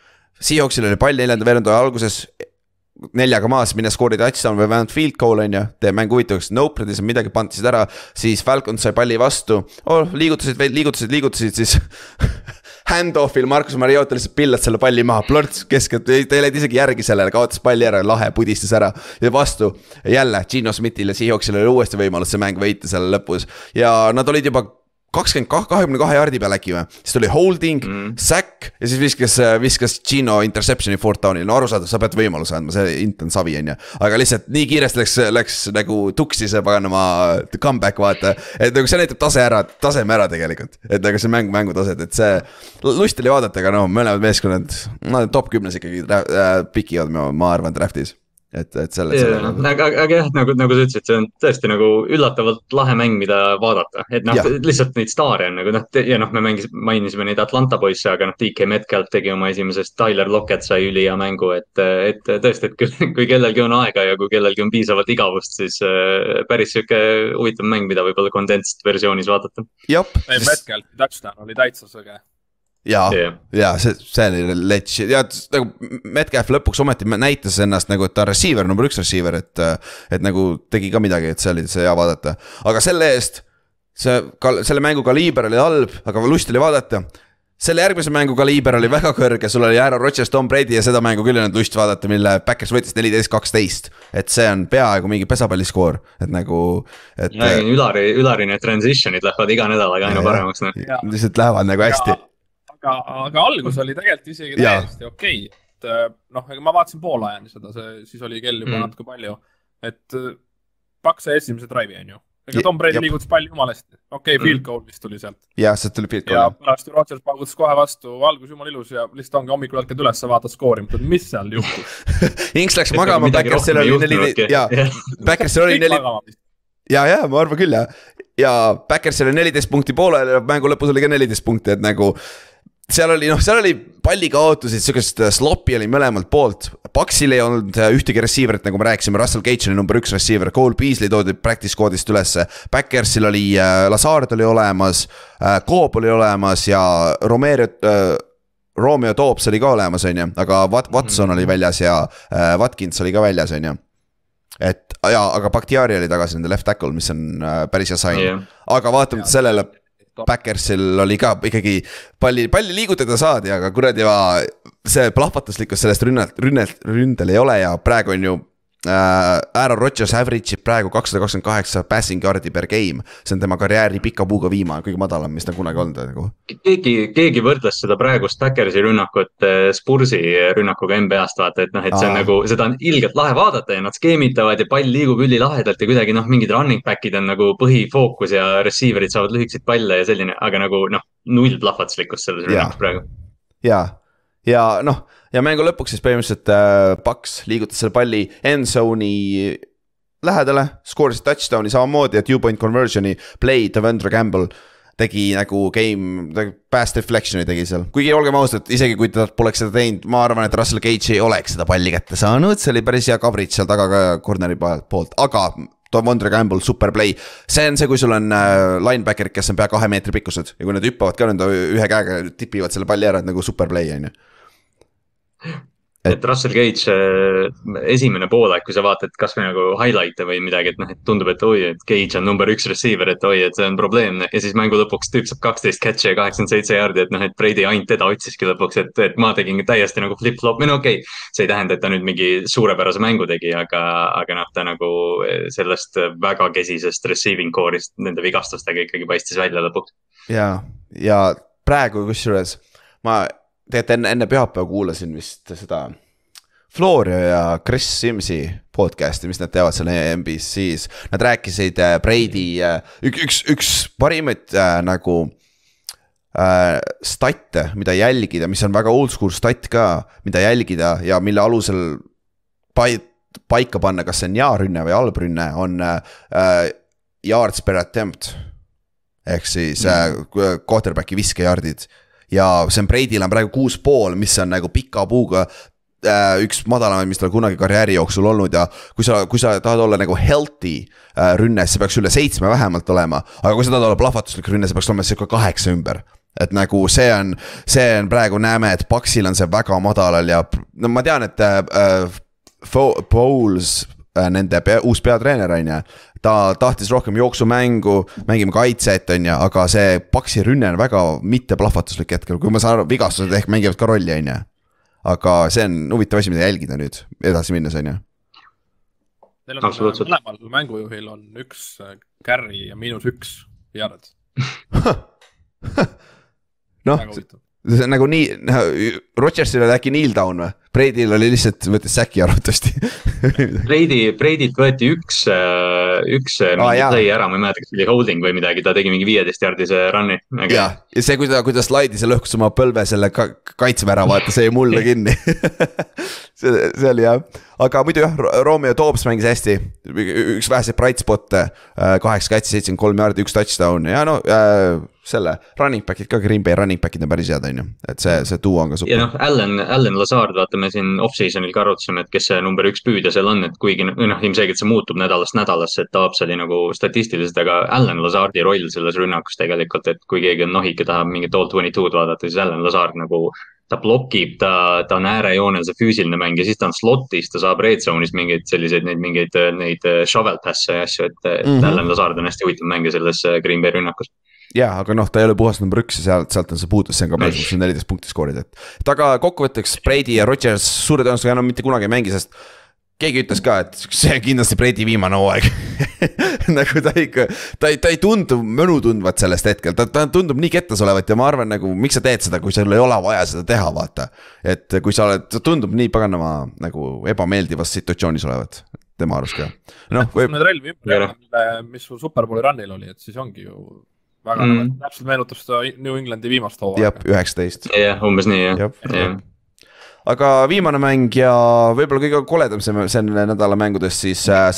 Seahawksil oli pall neljanda veerandi alguses neljaga maas, mine skoori touchdown või vähemalt field goal on ju, teeb mängu huvitavaks, nope, nad ei saanud midagi, pantisid ära. siis Falcon sai palli vastu. Oh,, liigutasid liigutasid, liigutasid, siis Hand-off'il Markus Mariota lihtsalt pillas selle palli maha, plorts keskelt, ta ei läinud isegi järgi sellele, kaotas palli ära, lahe, pudistas ära. ja vastu. Jälle Gino Smithil ja Seahawksil oli uuesti võimalus see mäng võita seal lõpus. Ja nad olid juba kakskümmend kah-, kahekümne kahe jardi peal äkki või, siis tuli holding mm., sack ja siis viskas, viskas Gino interception'i fourth down'il, no arusaadav, sa pead võimaluse andma, see int on savi, on ju. aga lihtsalt nii kiiresti läks, läks nagu tuksi see paganama comeback, vaata. et nagu see näitab tase ära, taseme ära tegelikult, et nagu see mäng, mängutaset, et see. lust oli vaadata, aga noh, mõlemad meeskonnad, nad top kümnes ikkagi äh, pikivad, ma arvan, draft'is et, et selle yeah,. Nagu... aga, aga jah, nagu, nagu sa ütlesid, see on tõesti nagu üllatavalt lahe mäng, mida vaadata, et noh, lihtsalt neid staare on nagu noh, ja noh, me mängisime, mainisime neid Atlanta poisse, aga noh, DK Metcalf tegi oma esimesest, Tyler Lockett sai ülihea mängu, et, et tõesti, et kui, kui kellelgi on aega ja kui kellelgi on piisavalt igavust, siis äh, päris sihuke huvitav mäng, mida võib-olla condensed versioonis vaadata. Metcalfi touchdown oli täitsa sõge ja yeah., ja see, see oli letš ja nagu Metcalf lõpuks ometi näitas ennast nagu, et ta on receiver, number üks receiver, et. et nagu tegi ka midagi, et see oli see hea vaadata, aga selle eest. see, selle mängu kaliiber oli halb, aga lust oli vaadata selle järgmise mängu kaliiber oli väga kõrge, sul oli Aaron Rodgers, Tom Brady ja seda mängu küll ei olnud lust vaadata, mille Backers võttis neliteist, kaksteist. et see on peaaegu mingi pesapalliskoor, et nagu, et. Ülari, Ülari need transition'id lähevad iga nädalaga aina paremaks noh. lihtsalt lähevad nagu hästi aga, aga algus oli tegelikult isegi täiesti okei okay., et äh, noh, ega ma vaatasin poolajani seda, see, siis oli kell juba mm. natuke palju, et äh, Paks sai esimese drive'i, on ju. ega Tom Brady liigutas palli jumala hästi, okei okay,, field goal vist tuli sealt. jah, sealt tuli field goal. ja pärast Rodgers paugutas kohe vastu, algus jumala ilus ja lihtsalt ongi hommikul ärkad üles, vaatad skoori, mõtled, mis seal juhtus Inks läks magama, Backersil oli neli, jaa, Backersil oli neli ja, ja ma arvan küll jah, ja Backersil oli neliteist punkti pooleli ja mängu lõpus oli ka neliteist punkti, et nagu seal oli noh, seal oli pallikaotusi, sihukest äh, sloppy oli mõlemalt poolt. Paksil ei olnud äh, ühtegi receiver'it, nagu me rääkisime, Russell Gage oli number üks receiver, Cole Beasley toodi practice squad'ist ülesse. Backersil oli äh,, Lazard oli olemas äh,, Coop oli olemas ja Romero äh,, Romeo Toobs oli ka olemas, on ju, aga Wat-, Watson oli väljas ja äh, Watkins oli ka väljas, on ju. et ja, aga Bakhtiari oli tagasi nende left tackle, mis on äh, päris hea sign Jah. aga vaatamata sellele Backersil oli ka ikkagi palli, palli liigutada saadi, aga kuradi see plahvatuslikkus sellest rünnalt, rünnalt, ründel ei ole ja praegu on ju. Aaron Rodgers average ib praegu kakssada kakskümmend kaheksa passing yard'i per game. see on tema karjääri pika puuga viimane, kõige madalam, mis ta kunagi olnud nagu. keegi, keegi võrdles seda praegust Backersi rünnakut eh, Spursi rünnakuga NBA-st vaata, et noh, et see on Aa. nagu, seda on ilgelt lahe vaadata ja nad skeemitavad ja pall liigub ülilahedalt ja kuidagi noh, mingid running back'id on nagu põhifookus ja receiver'id saavad lühikeseid palle ja selline, aga nagu noh, null plahvatuslikkust selles rünnakus praegu. ja, ja noh, ja mängu lõpuks siis põhimõtteliselt äh, Paks liigutas selle palli end zone'i lähedale, skoorisid touchdown'i samamoodi ja two point conversion'i play Devendra Campbell tegi nagu game, pass deflection'i tegi seal, kuigi olgem ausad, isegi kui ta poleks seda teinud, ma arvan, et Russell Cage ei oleks seda palli kätte saanud, see oli päris hea coverage seal taga ka corner'i poolt, aga Devondre Campbell, super play. see on see, kui sul on äh, linebacker'id, kes on pea kahe meetri pikkused ja kui nad hüppavad ka nende ühe käega, tipivad selle palli ära, et nagu super play on ju. Et Russell Cage esimene poolaeg, kui sa vaatad kasvõi nagu highlight'e või midagi, et noh, et tundub, et oi, et Cage on number üks receiver, et oi, et see on probleemne. ja siis mängu lõpuks tüüp saab kaksteist catch'i ja kaheksakümmend seitse jaardi, et noh, et Brady ainult teda otsiski lõpuks, et, et ma tegin täiesti nagu flip-flop, või no okei okay,. see ei tähenda, et ta nüüd mingi suurepärase mängu tegi, aga, aga noh, ta nagu sellest väga kesisest receiving core'ist nende vigastustega ikkagi paistis välja lõpuks. ja, ja praegu kusjuures ma tegelikult enne, enne pühapäeva kuulasin vist seda Florio ja Chris Simsi podcast'i, mis nad teevad seal NBC-s. Nad rääkisid äh, Brady äh, üks, üks, üks parimaid äh, nagu äh, statte, mida jälgida, mis on väga oldschool stat ka, mida jälgida ja mille alusel pai-, paika panna, kas see on hea rünne või halb rünne, on äh, yards per attempt. ehk siis äh, quarterback'i viskejardid ja on Brady'l on praegu kuus pool, mis on nagu pika puuga äh, üks madalamaid, mis tal kunagi karjääri jooksul olnud ja kui sa, kui sa tahad olla nagu healthy äh, rünnes, see peaks üle seitsme vähemalt olema. aga kui sa tahad olla plahvatuslik rünne, see peaks olema sihuke kaheksa ümber. et nagu see on, see on praegu näeme, et Paxil on see väga madalal ja no ma tean, et äh, Fo- Bowles äh, nende pea, uus peatreener on ju. ta tahtis rohkem jooksumängu, mängime kaitset, on ju, aga see Paxi rünne on väga mitteplahvatuslik hetkel, kui ma saan aru, vigastused ehk mängivad ka rolli, on ju. aga see on huvitav asi, mida jälgida nüüd edasi minnes, on ju. Neil on mõlemal mängujuhil on üks äh, carry ja miinus üks yard. noh. See on nagu nii, Rodgersil oli äkki kneel down või? Brady'l oli lihtsalt, võttis säki arvatavasti. Brady, Brady't võeti üks, üks Aa, jaa. play ära, ma ei mäleta, kas oli holding või midagi, ta tegi mingi viieteist jaardise run'i. ja, ja see, kui ta, kui ta slaidis ja lõhkus oma põlve selle ka, kaitseväära, vaata, see jäi mulle kinni. See, see oli jah, aga muidu jah, Romeo Toobs mängis hästi, üks väheseid bright spot'e, kaheksa catch'i, seitsekümmend kolm jaardi, üks touchdown. Ja no äh, selle running back'id ka, Green Bay running back'id on päris head, on ju, et see, see duo on ka ja super. noh, Allan, Allan Lazard, vaata, me siin off-season'il ka arutasime, et kes see number üks püüdja seal on, et kuigi või noh, ilmselgelt see muutub nädalast nädalasse, et Taabs oli nagu statistiliselt, aga Allan Lazardi roll selles rünnakus tegelikult, et kui keegi on nohik ja tahab mingit all twenty two'd vaadata, siis Allan Lazard nagu ta blokib, ta, ta on äärejoonel, see füüsiline mäng ja siis ta on slot'is, ta saab red zone'is mingeid selliseid, neid mingeid, neid shovel pass'e ja asju, et mm. -hmm. Allan Lazard on hästi huvitav mängija selles äh, Green Bay rünnakus. Jaa, aga noh, ta ei ole puhas number üks ja sealt, sealt on see puudus, see on ka päris, kus on neliteist punkti skoorida, et. et aga kokkuvõtteks Brady ja Rodgers suure tõenäosusega enam mitte kunagi ei mängi, sest keegi ütles ka, et see on kindlasti Brady viimane hooaeg nagu ta ikka, ta ei, ta ei tundu mõnutundvat sellest hetkel, ta, ta tundub nii kettas olevat ja ma arvan nagu, miks sa teed seda, kui sul ei ole vaja seda teha, vaata. et kui sa oled, ta tundub nii paganama nagu ebameeldivas situatsioonis olevat, tema arust ka. noh, kui võib, need relvi ümber mis sul Superbowli run'il oli, et siis ongi ju väga Mm. mm. täpselt meenutab seda New Englandi viimast jah, hooaega. üheksateist. jah, umbes nii jah jah, jah. aga viimane mäng ja võib-olla kõige koledam see- selle nädala mängudest siis äh,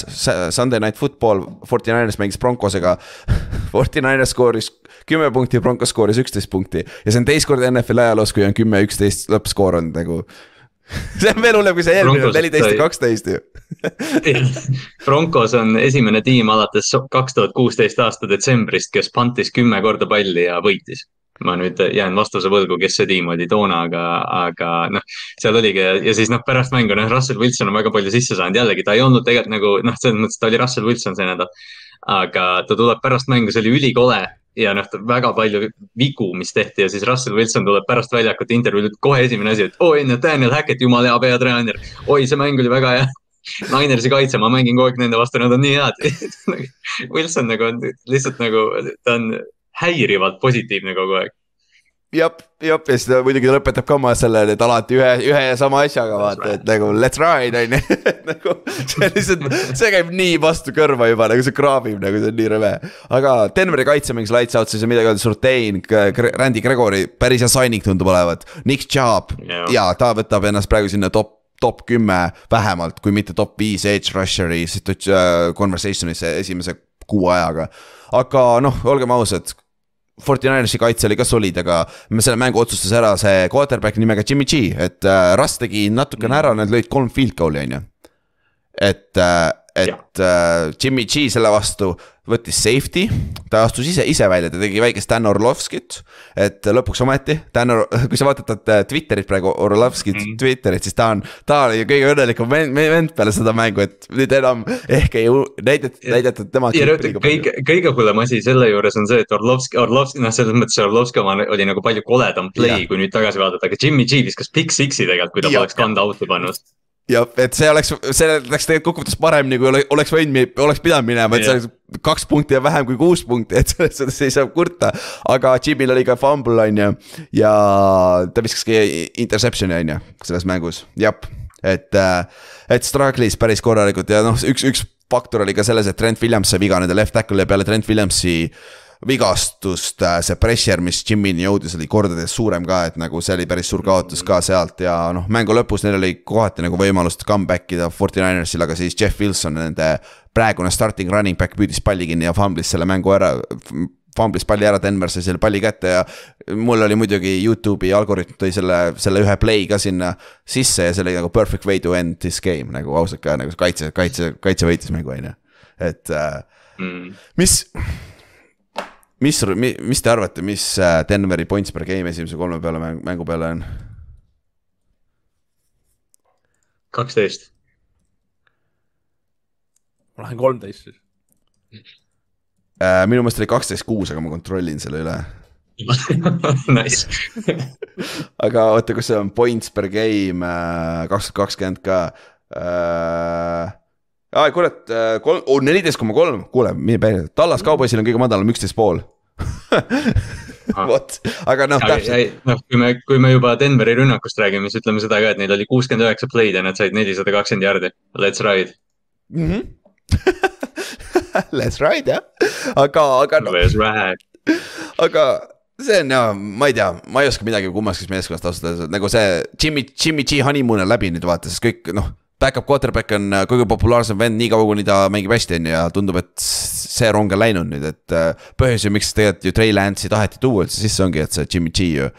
Sunday Night Football, Forty Niners mängis Broncosega. Forty Niners skooris kümme punkti, Broncos skooris üksteist punkti ja see on teist korda NFL ajaloos, kui on kümme, üksteist lõppskoor olnud nagu. see on veel hullem kui see eelmine neliteist ja kaksteist ju. Broncos on esimene tiim alates kaks tuhat kuusteist aasta detsembrist, kes pantis kümme korda palli ja võitis. ma nüüd jään vastuse võlgu, kes see tiim oli toona, aga, aga noh, seal oligi ja siis noh, pärast mängu noh, Russell Wilson on väga palju sisse saanud, jällegi ta ei olnud tegelikult nagu noh, selles mõttes ta oli Russell Wilson see nädal. Aga ta tuleb pärast mängu, see oli ülikole ja noh, väga palju vigu, mis tehti ja siis Russell Wilson tuleb pärast väljakut intervjuud, kohe esimene asi, et oi, Nathaniel Hackett, jumala hea peatreener. oi, see mäng oli väga hea. Ninersi kaitse, ma mängin kogu aeg nende vastu, nad on nii head. Wilson nagu on lihtsalt nagu, ta on häirivalt positiivne kogu aeg jah, jah, ja siis ta muidugi lõpetab ka oma selle, et alati ühe, ühe ja sama asjaga vaata, et nagu let's ride on ju. nagu see lihtsalt, see käib nii vastu kõrva juba nagu see kraabib nagu see on nii rõve. aga Denveri kaitse mängis lights out, siis on midagi öelda, Surtain, Randy Gregory, päris hea signing tundub olevat. Nick Chubb yeah. ja ta võtab ennast praegu sinna top top kümme vähemalt, kui mitte top viis edge rusher'i äh, conversation'isse esimese kuu ajaga. aga noh, olgem ausad Fortinanersi kaitse oli ka solid, aga me selle mängu otsustas ära see quarterback nimega Jimmy G, et äh, Russ tegi natukene ära, nad lõid kolm field goal'i, on ju. et äh,, et äh, Jimmy G selle vastu võttis safety, ta astus ise, ise välja, ta tegi väikest Dan Orlovskit. et lõpuks ometi, Dan, kui sa vaatad Twitterit praegu, Orlovskit mm -hmm. Twitterit, siis ta on, ta oli kõige õnnelikum vend, vend peale seda mängu, et nüüd enam ehk ei näidata, näidata tema. kõige, kõige hullem asi selle juures on see, et Orlovski, Orlovski, noh, selles mõttes Orlovski oma oli nagu palju koledam play, kui nüüd tagasi vaadata, aga Jimmy G viskas Big Six'i tegelikult, kui ta poleks kanda out'i pannud jah, et see oleks, see läks tegelikult kokkuvõttes paremini, kui oleks võinud, oleks pidanud minema, et see kaks punkti on vähem kui kuus punkti, et selles suhtes ei saa kurta. aga Jimil oli ka fumble, on ju, ja ta viskaski interception'i, on ju, selles mängus, jah. et, et struggle'is päris korralikult ja noh, üks, üks faktor oli ka selles, et Trent Williams sai viga nende left tackle'i peale Trent Williamsi vigastust, äh, see pressure, mis Jimini jõudis, oli kordades suurem ka, et nagu see oli päris suur kaotus ka sealt ja noh, mängu lõpus neil oli kohati nagu võimalust comeback ida Fortininersil, aga siis Jeff Wilson, nende praegune starting running back püüdis palli kinni ja fumblis selle mängu ära fumblis palli ära, Denver sai selle palli kätte ja mul oli muidugi Youtube'i algoritm tõi selle, selle ühe play ka sinna sisse ja see oli nagu perfect way to end this game nagu ausalt ka nagu kaitse, kaitse, kaitse võitis mängu, on ju. et äh, mm. mis mis, mis te arvate, mis äh, Denveri points per game esimese kolme peale mängu peale on? kaksteist. ma lähen kolmteist siis äh,. minu meelest oli kaksteist kuus, aga ma kontrollin selle üle Nice aga oota, kus see on points per game äh, kaks tuhat kakskümmend ka äh,. Aa, kurat, äh, kolm, oh, neliteist koma kolm, kuule, mine päris, Tallas Cowboysil on kõige madalam üksteist pool vot, aga noh, täpselt. noh, kui me, kui me juba Denveri rünnakust räägime, siis ütleme seda ka, et neil oli kuuskümmend üheksa play'd ja nad said nelisada kakskümmend jardi. Let's ride mm. -hmm. Let's ride jah, aga, aga no.. Let's ride. aga see on ja, ma ei tea, ma ei oska midagi kummastki meeskonnast ausalt öeldes, nagu see Jimmy, Jimmy G honeymoon on läbi nüüd vaata, sest kõik noh back-up quarterback on äh, kõige populaarsem vend nii kaua, kuni ta mängib hästi, on ju, ja tundub, et see rong on läinud nüüd, et äh, põhjus ju, miks tegelikult ju Trey Lance'i taheti tuua üldse sisse, ongi, et see Jimmy G ju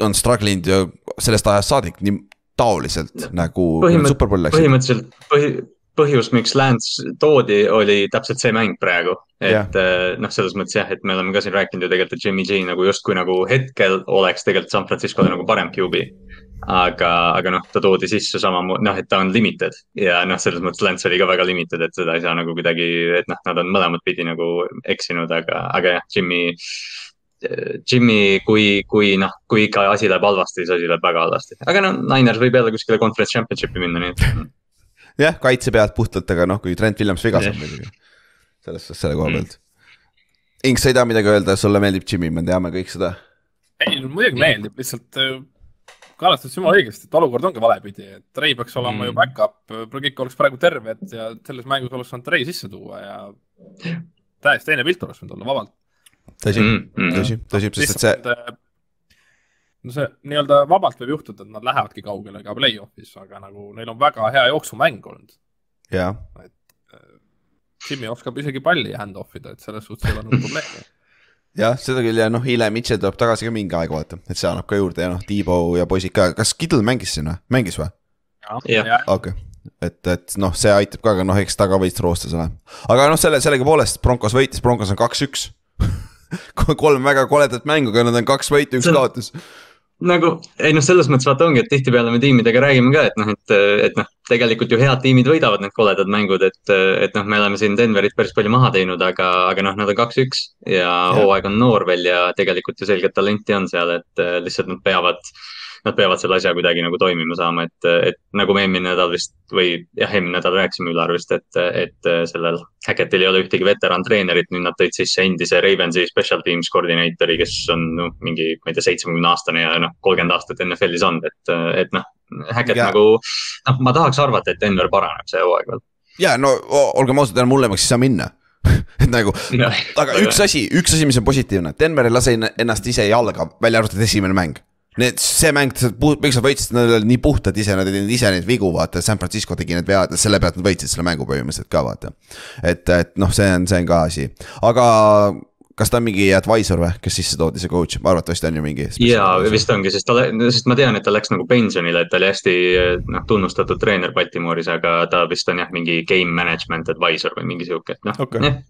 on struggle inud ju sellest ajast saadik nii taoliselt no, nagu Superbowl läks. põhimõtteliselt põhi, põhjus, miks Lance toodi, oli täpselt see mäng praegu. et yeah. Äh, noh, selles mõttes jah, et me oleme ka siin rääkinud ju tegelikult, et Jimmy G nagu justkui nagu hetkel oleks tegelikult San Francisco'le nagu parem QB aga, aga noh, ta toodi sisse samamoodi, noh, et ta on limited ja noh, selles mõttes Lance oli ka väga limited, et seda ei saa nagu kuidagi, et noh, nad on mõlemat pidi nagu eksinud, aga, aga jah, Jimmy. Jimmy, kui, kui noh, kui ikka asi läheb halvasti, siis asi läheb väga halvasti, aga noh, Niners võib jälle kuskile conference championship'i minna, nii et. jah, kaitse pealt puhtalt, aga noh, kui Trent Williams viga saab muidugi. selles suhtes selle koha mm. pealt mm.. Inks, sa ei taha midagi öelda, sulle meeldib Jimmy, me teame kõik seda. ei, muidugi meeldib, lihtsalt kalastas jumala õigesti, et olukord ongi valepidi, et Trey peaks olema mm. ju back-up, kõik oleks praegu terved ja selles mängus oleks saanud Trey sisse tuua ja täiesti teine pilt oleks võinud olla vabalt. tõsi mm, mm., tõsi, tõsi, sest et see. no see nii-öelda vabalt võib juhtuda, et nad lähevadki kaugele ka play-off'is, aga nagu neil on väga hea jooksumäng olnud. jah. et äh, Jimmy oskab isegi palli hand-off ida, et selles suhtes ei ole nagu probleemi jah, seda küll ja noh, Ile Mitchell tuleb tagasi ka mingi aeg vaata, et see annab ka juurde ja noh, Tiibo ja poisid ka, kas Kittel mängis siin või, mängis või? jah. okei, et, et noh, see aitab ka, aga noh, eks ta ka veits roostes ole. aga noh, selle, sellegipoolest Broncos võitis, Broncos on kaks-üks. Kolm väga koledat mängu, aga nad on kaks võitu, üks kaotus nagu ei noh, selles mõttes vaata ongi, et tihtipeale me tiimidega räägime ka, et noh, et, et noh, tegelikult ju head tiimid võidavad need koledad mängud, et, et noh, me oleme siin Denverit päris palju maha teinud, aga, aga noh, nad on kaks-üks ja hooaeg on noor veel ja tegelikult ju selget talenti on seal, et lihtsalt nad peavad nad peavad selle asja kuidagi nagu toimima saama, et, et nagu me eelmine nädal vist või jah, eelmine nädal rääkisime Ülarvist, et, et sellel Hackettil ei ole ühtegi veterantreenerit, nüüd nad tõid sisse endise Ravensi special teams koordineetori, kes on no, mingi, ma ei tea, seitsmekümne aastane ja noh, kolmkümmend aastat NFL-is olnud, et, et noh, Hackett ja. nagu, noh, ma tahaks arvata, et Denver paraneb see hooaeg veel. ja no olgem ausad, enam hullemaks ei saa minna et nagu, aga üks asi, üks asi, mis on positiivne, Denver ei lase ennast ise jalga, välja arvatud esimene mäng Need, see mäng, miks nad võitsid, nad olid nii puhtad ise, nad tegid ise neid vigu, vaata, San Francisco tegi need vead, selle pealt nad võitsid selle mängu põhimõtteliselt ka vaata. et, et noh, see on, see on ka asi, aga kas ta on mingi advisor või, kes sisse toodi, see coach, arvatavasti on ju mingi. jaa, vist ongi, sest ta, sest ma tean, et ta läks nagu pensionile, et ta oli hästi noh, tunnustatud treener Baltimooris, aga ta vist on jah, mingi game management advisor või mingi sihuke, et noh okay., jah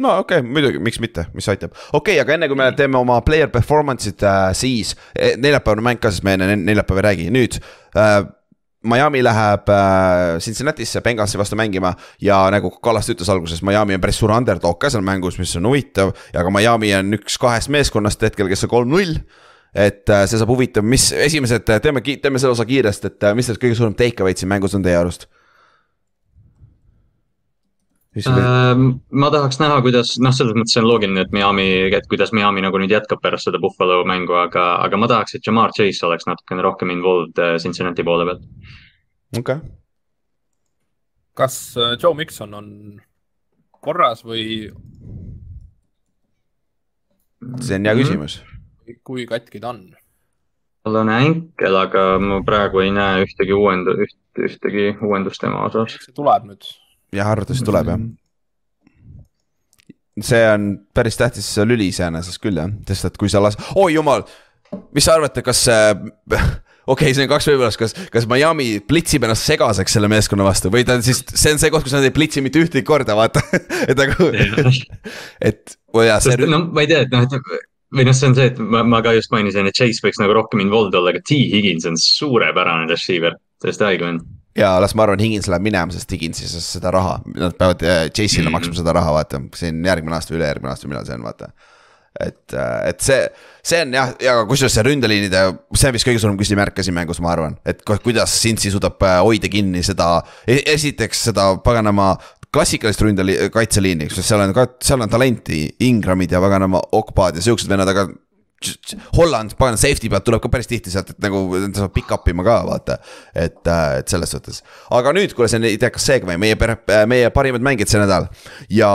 no okei okay,, muidugi, miks mitte, mis aitab. okei okay,, aga enne kui me teeme oma player performance'id äh,, siis eh, neljapäevane mäng ka, sest me enne neljapäeva ei räägi, nüüd äh,. Miami läheb äh, Cincinnati'sse Bengalsi vastu mängima ja nagu Kallaste ütles alguses, Miami on päris suur underdog ka seal mängus, mis on huvitav. ja ka Miami on üks kahest meeskonnast hetkel, kes on kolm-null et äh, see saab huvitav, mis esimesed, teeme, teeme selle osa kiiresti, et äh, mis need kõige suurem take away'd siin mängus on teie arust? Ähm, ma tahaks näha, kuidas, noh, selles mõttes see on loogiline, et Miami, et kuidas Miami nagu nüüd jätkab pärast seda Buffalo mängu, aga, aga ma tahaks, et Jamar Chase oleks natukene rohkem involved äh, Cincinnati poole peal. okei okay.. kas äh, Joe Mikson on korras või? see on hea küsimus. kui katki ta on? tal on änkel, aga ma praegu ei näe ühtegi uuendu-, üht, ühtegi uuendust tema osas. see tuleb nüüd jah, arvatavasti tuleb jah. see on päris tähtis lüli iseenesest küll jah, sest et kui sa las-, oi jumal, mis sa arvate, kas see okei okay,, see on kaks võimalust, kas, kas Miami plitsib ennast segaseks selle meeskonna vastu või ta siis, see on see koht, kus nad ei plitsi mitte ühtegi korda, vaata et nagu, et. no ma ei tea, et noh, et või noh, see on see, et ma, ma ka just mainisin, et Chase võiks nagu rohkem involved olla, aga T Higgins on suurepärane receiver, täiesti haige vend ja las ma arvan, Higins läheb minema, sest Higins ei saa seda raha, nad peavad Chase'ile mm -hmm. maksma seda raha, vaata, siin järgmine aasta ülejärgmine aasta, millal see on, vaata. et, äh, et see, see on jah, ja kusjuures see ründeliinide, see on vist kõige suurem küsimärk ka siin mängus, ma arvan, et kuidas Cincy suudab äh, hoida kinni seda, e-, esiteks seda paganama klassikalist ründeli-, kaitseliini, sest seal on ka, seal on talenti, Ingramid ja paganama Okpad ja siuksed vennad, aga Holland, pagan safety pealt tuleb ka päris tihti sealt, et nagu ta saab pick up ima ka vaata. et, äh, et selles suhtes, aga nüüd, kuule, see on idekas segway, meie, meie parimad mängijad see nädal ja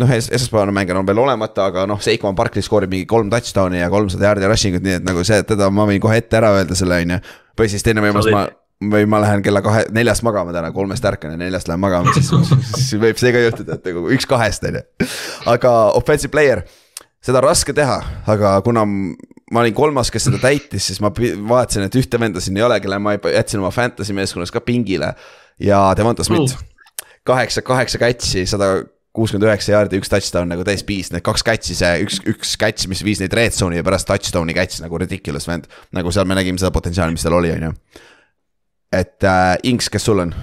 noh es, esmaspäevane mäng on veel olemata, aga noh, Seikman Barkley skoorib mingi kolm touchdown'i ja kolmsada jaardi rushing ut, nii et nagu see, teda ma võin kohe ette ära öelda selle, on ju. või siis teine võimalus, ma, või ma lähen kella kahe, neljast magama täna, kolmest ärkan ja neljast lähen magama, siis, siis võib see ka juhtuda, et nagu üks kahest, on ju. aga offensive player seda on raske teha, aga kuna ma olin kolmas, kes seda täitis, siis ma vaatasin, et ühte venda siin ei ole, kelle ma jätsin oma fantasy meeskonnas ka pingile. ja Devonta Smith, kaheksa, kaheksa catch'i, sada kuuskümmend üheksa jaardi, üks touchdown nagu täis piis, need kaks catch'i, see üks, üks catch, mis viis neid red zone'i ja pärast touchdown'i catch nagu ridiculous vend. nagu seal me nägime seda potentsiaali, mis tal oli, on ju. et äh, Inks, kes sul on?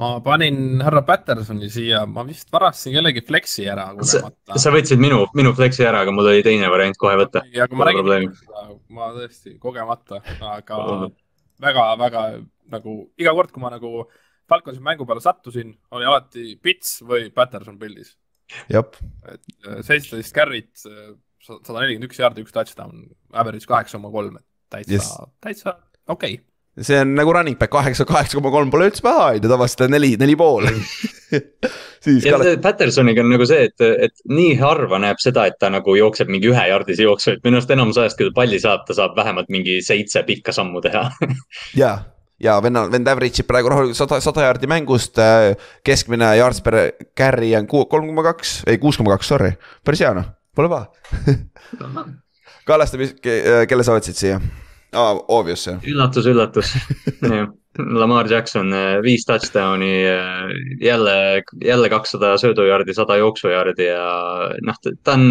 Ma panin härra Pattersoni siia, ma vist varastasin kellegi flexi ära kogemata. sa võtsid minu, minu flexi ära, aga mul oli teine variant kohe võtta. aga ma nägin seda, ma tõesti kogemata, aga väga-väga nagu iga kord, kui ma nagu Falconsi mängu peale sattusin, oli alati Pits või Patterson pildis. et äh, seitseteist carry't, äh, sada nelikümmend üks jaardi, üks touchdown, average kaheksa koma kolm, et täitsa yes., täitsa okei okay see on nagu running back kaheksa, kaheksa koma kolm pole üldse paha, on ju, tavaliselt on neli, neli pool siis ja kallast... Pattersoniga on nagu see, et, et nii harva näeb seda, et ta nagu jookseb mingi ühejardise jooksu, et minu arust enamus ajast, kui ta palli saab, ta saab vähemalt mingi seitse pikka sammu teha ja, ja venna, vend average ib praegu rahulikult sada, sada jaardi mängust. Äh, keskmine yards per carry on kolm koma kaks, ei kuus koma kaks, sorry, päris hea noh, pole paha Kallaste, kelle sa võtsid siia? aa, obvious jah. üllatus, üllatus. Lamar Jackson eh, viis touchdown'i, jälle, jälle kakssada söödujaardi, sada jooksujaardi ja noh, ta on,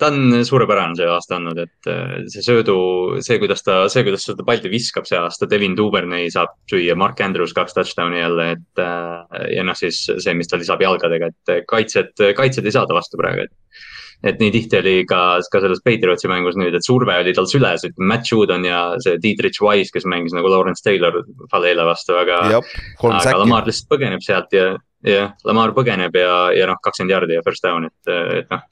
ta on suurepärane see aasta olnud, et eh, see söödu, see, kuidas ta, see, kuidas ta seda palli viskab see aasta, Devin Duvernay saab süüa, Mark Andrews kaks touchdown'i jälle, et eh, ja noh, siis see, mis ta lisab jalgadega, et kaitsjad, kaitsjad ei saa ta vastu praegu, et et nii tihti oli ka, ka selles Patriotsi mängus nüüd, et surve oli tal süles, ütleme Matt Judon ja see Dietrich Wise, kes mängis nagu Lawrence Taylor Falele vastu, aga. jah, aga säkki. Lamar lihtsalt põgeneb sealt ja, ja Lamar põgeneb ja, ja noh, kakskümmend jardi ja first down, et, et noh.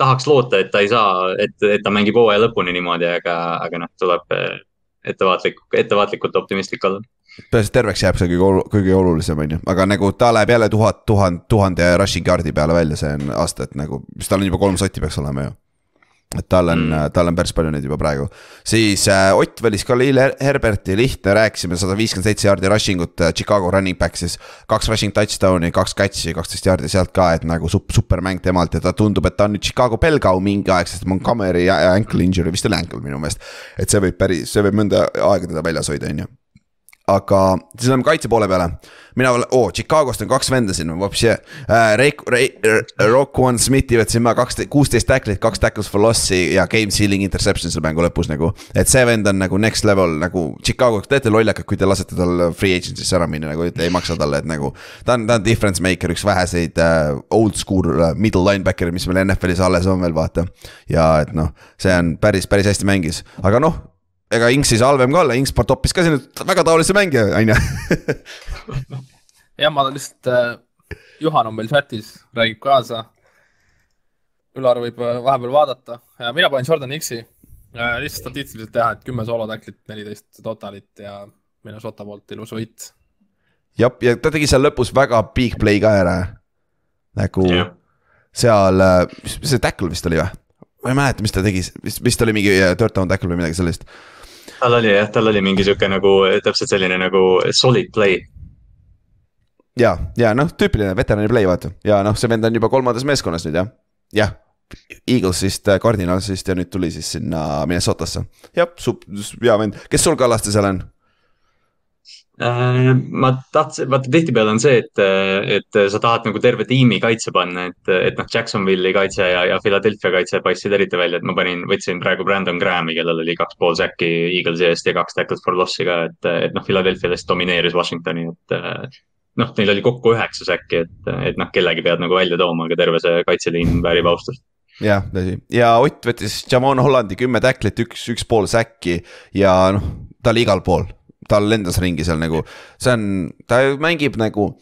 tahaks loota, et ta ei saa, et, et ta mängib hooaja lõpuni niimoodi, aga, aga noh, tuleb ettevaatlik, ettevaatlikult optimistlik olla. peaasi, et terveks jääb see kõige, kõige olulisem on ju, aga nagu ta läheb jälle tuhat, tuhand, tuhande rushing yard'i peale välja, see on aasta, et nagu, mis tal on juba kolm sotti peaks olema ju. et tal on mm., tal on päris palju neid juba praegu. siis äh, Ott valis Khalil Her- Herberti, lihtne, rääkisime sada viiskümmend seitse jaardi rushing ut äh, Chicago running back siis. kaks rushing touchdown'i, kaks catch'i, kaksteist jaardi sealt ka, et nagu sup-, supermäng temalt ja ta tundub, et ta on nüüd Chicago Belgau mingi aeg, sest Montgomery ja- ja ankle injury, vist oli ankle minu meelest. et see võib päris, see võib mõnda aega teda väljas hoida, on ju aga siis läheme kaitse poole peale. mina olen, oo, Chicagost on kaks venda siin, vapsi äh,. Reik-, Rock One Smithi võtsin ma kaks, kuusteist tacklit, kaks tackles for loss'i ja game sealing interception selle mängu lõpus nagu. et see vend on nagu next level nagu Chicago, te olete lollakad, kui te lasete tal free agency'sse ära minna nagu, ei maksa talle, et nagu. ta on, ta on difference maker, üks väheseid äh, old school äh, middle linebacker'id, mis meil NFL-is alles on veel vaata. ja et noh, see on päris, päris hästi mängis, aga noh ega Inks ei saa halvem ka olla, Inks toppis ka siin väga taolise mängija, on ju. jah, ma lihtsalt äh,, Juhan on meil chatis, räägib kaasa. Ülar võib äh, vahepeal vaadata, mina panin Jordan X-i äh, lihtsalt statistiliselt teha, et kümme soolotacklit, neliteist totalit ja Minnesota poolt ilus võit. jah, ja ta tegi seal lõpus väga big play ka ära. nagu Jah. seal, mis see tackle vist oli või? ma ei mäleta, mis ta tegi, vist, vist oli mingi third down tackle või midagi sellist. Tal oli jah, tal oli mingi sihuke nagu täpselt selline nagu solid play. ja, ja noh, tüüpiline veterani play vaata ja noh, see vend on juba kolmandas meeskonnas nüüd jah, jah. Eaglesist, Cardinalsist ja nüüd tuli siis sinna Minnesotasse. jah, sup-, hea vend, kes sul Kallaste seal on? Äh, ma tahtsin, vaata tihtipeale on see, et, et sa tahad nagu terve tiimi kaitse panna, et, et noh, Jacksonville'i kaitse ja, ja Philadelphia kaitse paistsid eriti välja, et ma panin, võtsin praegu Brandon Graham'i, kellel oli kaks pool säkki Eaglesi eest ja kaks tacklet for loss'i ka, et, et noh, Philadelphia lihtsalt domineeris Washingtoni, et noh, neil oli kokku üheksa säkki, et, et noh, kellegi pead nagu välja tooma, aga terve see kaitseliin väärib austust. jah, tõsi ja Ott võttis Jamon Hollandi kümme tacklit, üks, üks pool säkki ja noh, ta oli igal pool, tal lendas ringi seal nagu, see on, ta mängib nagu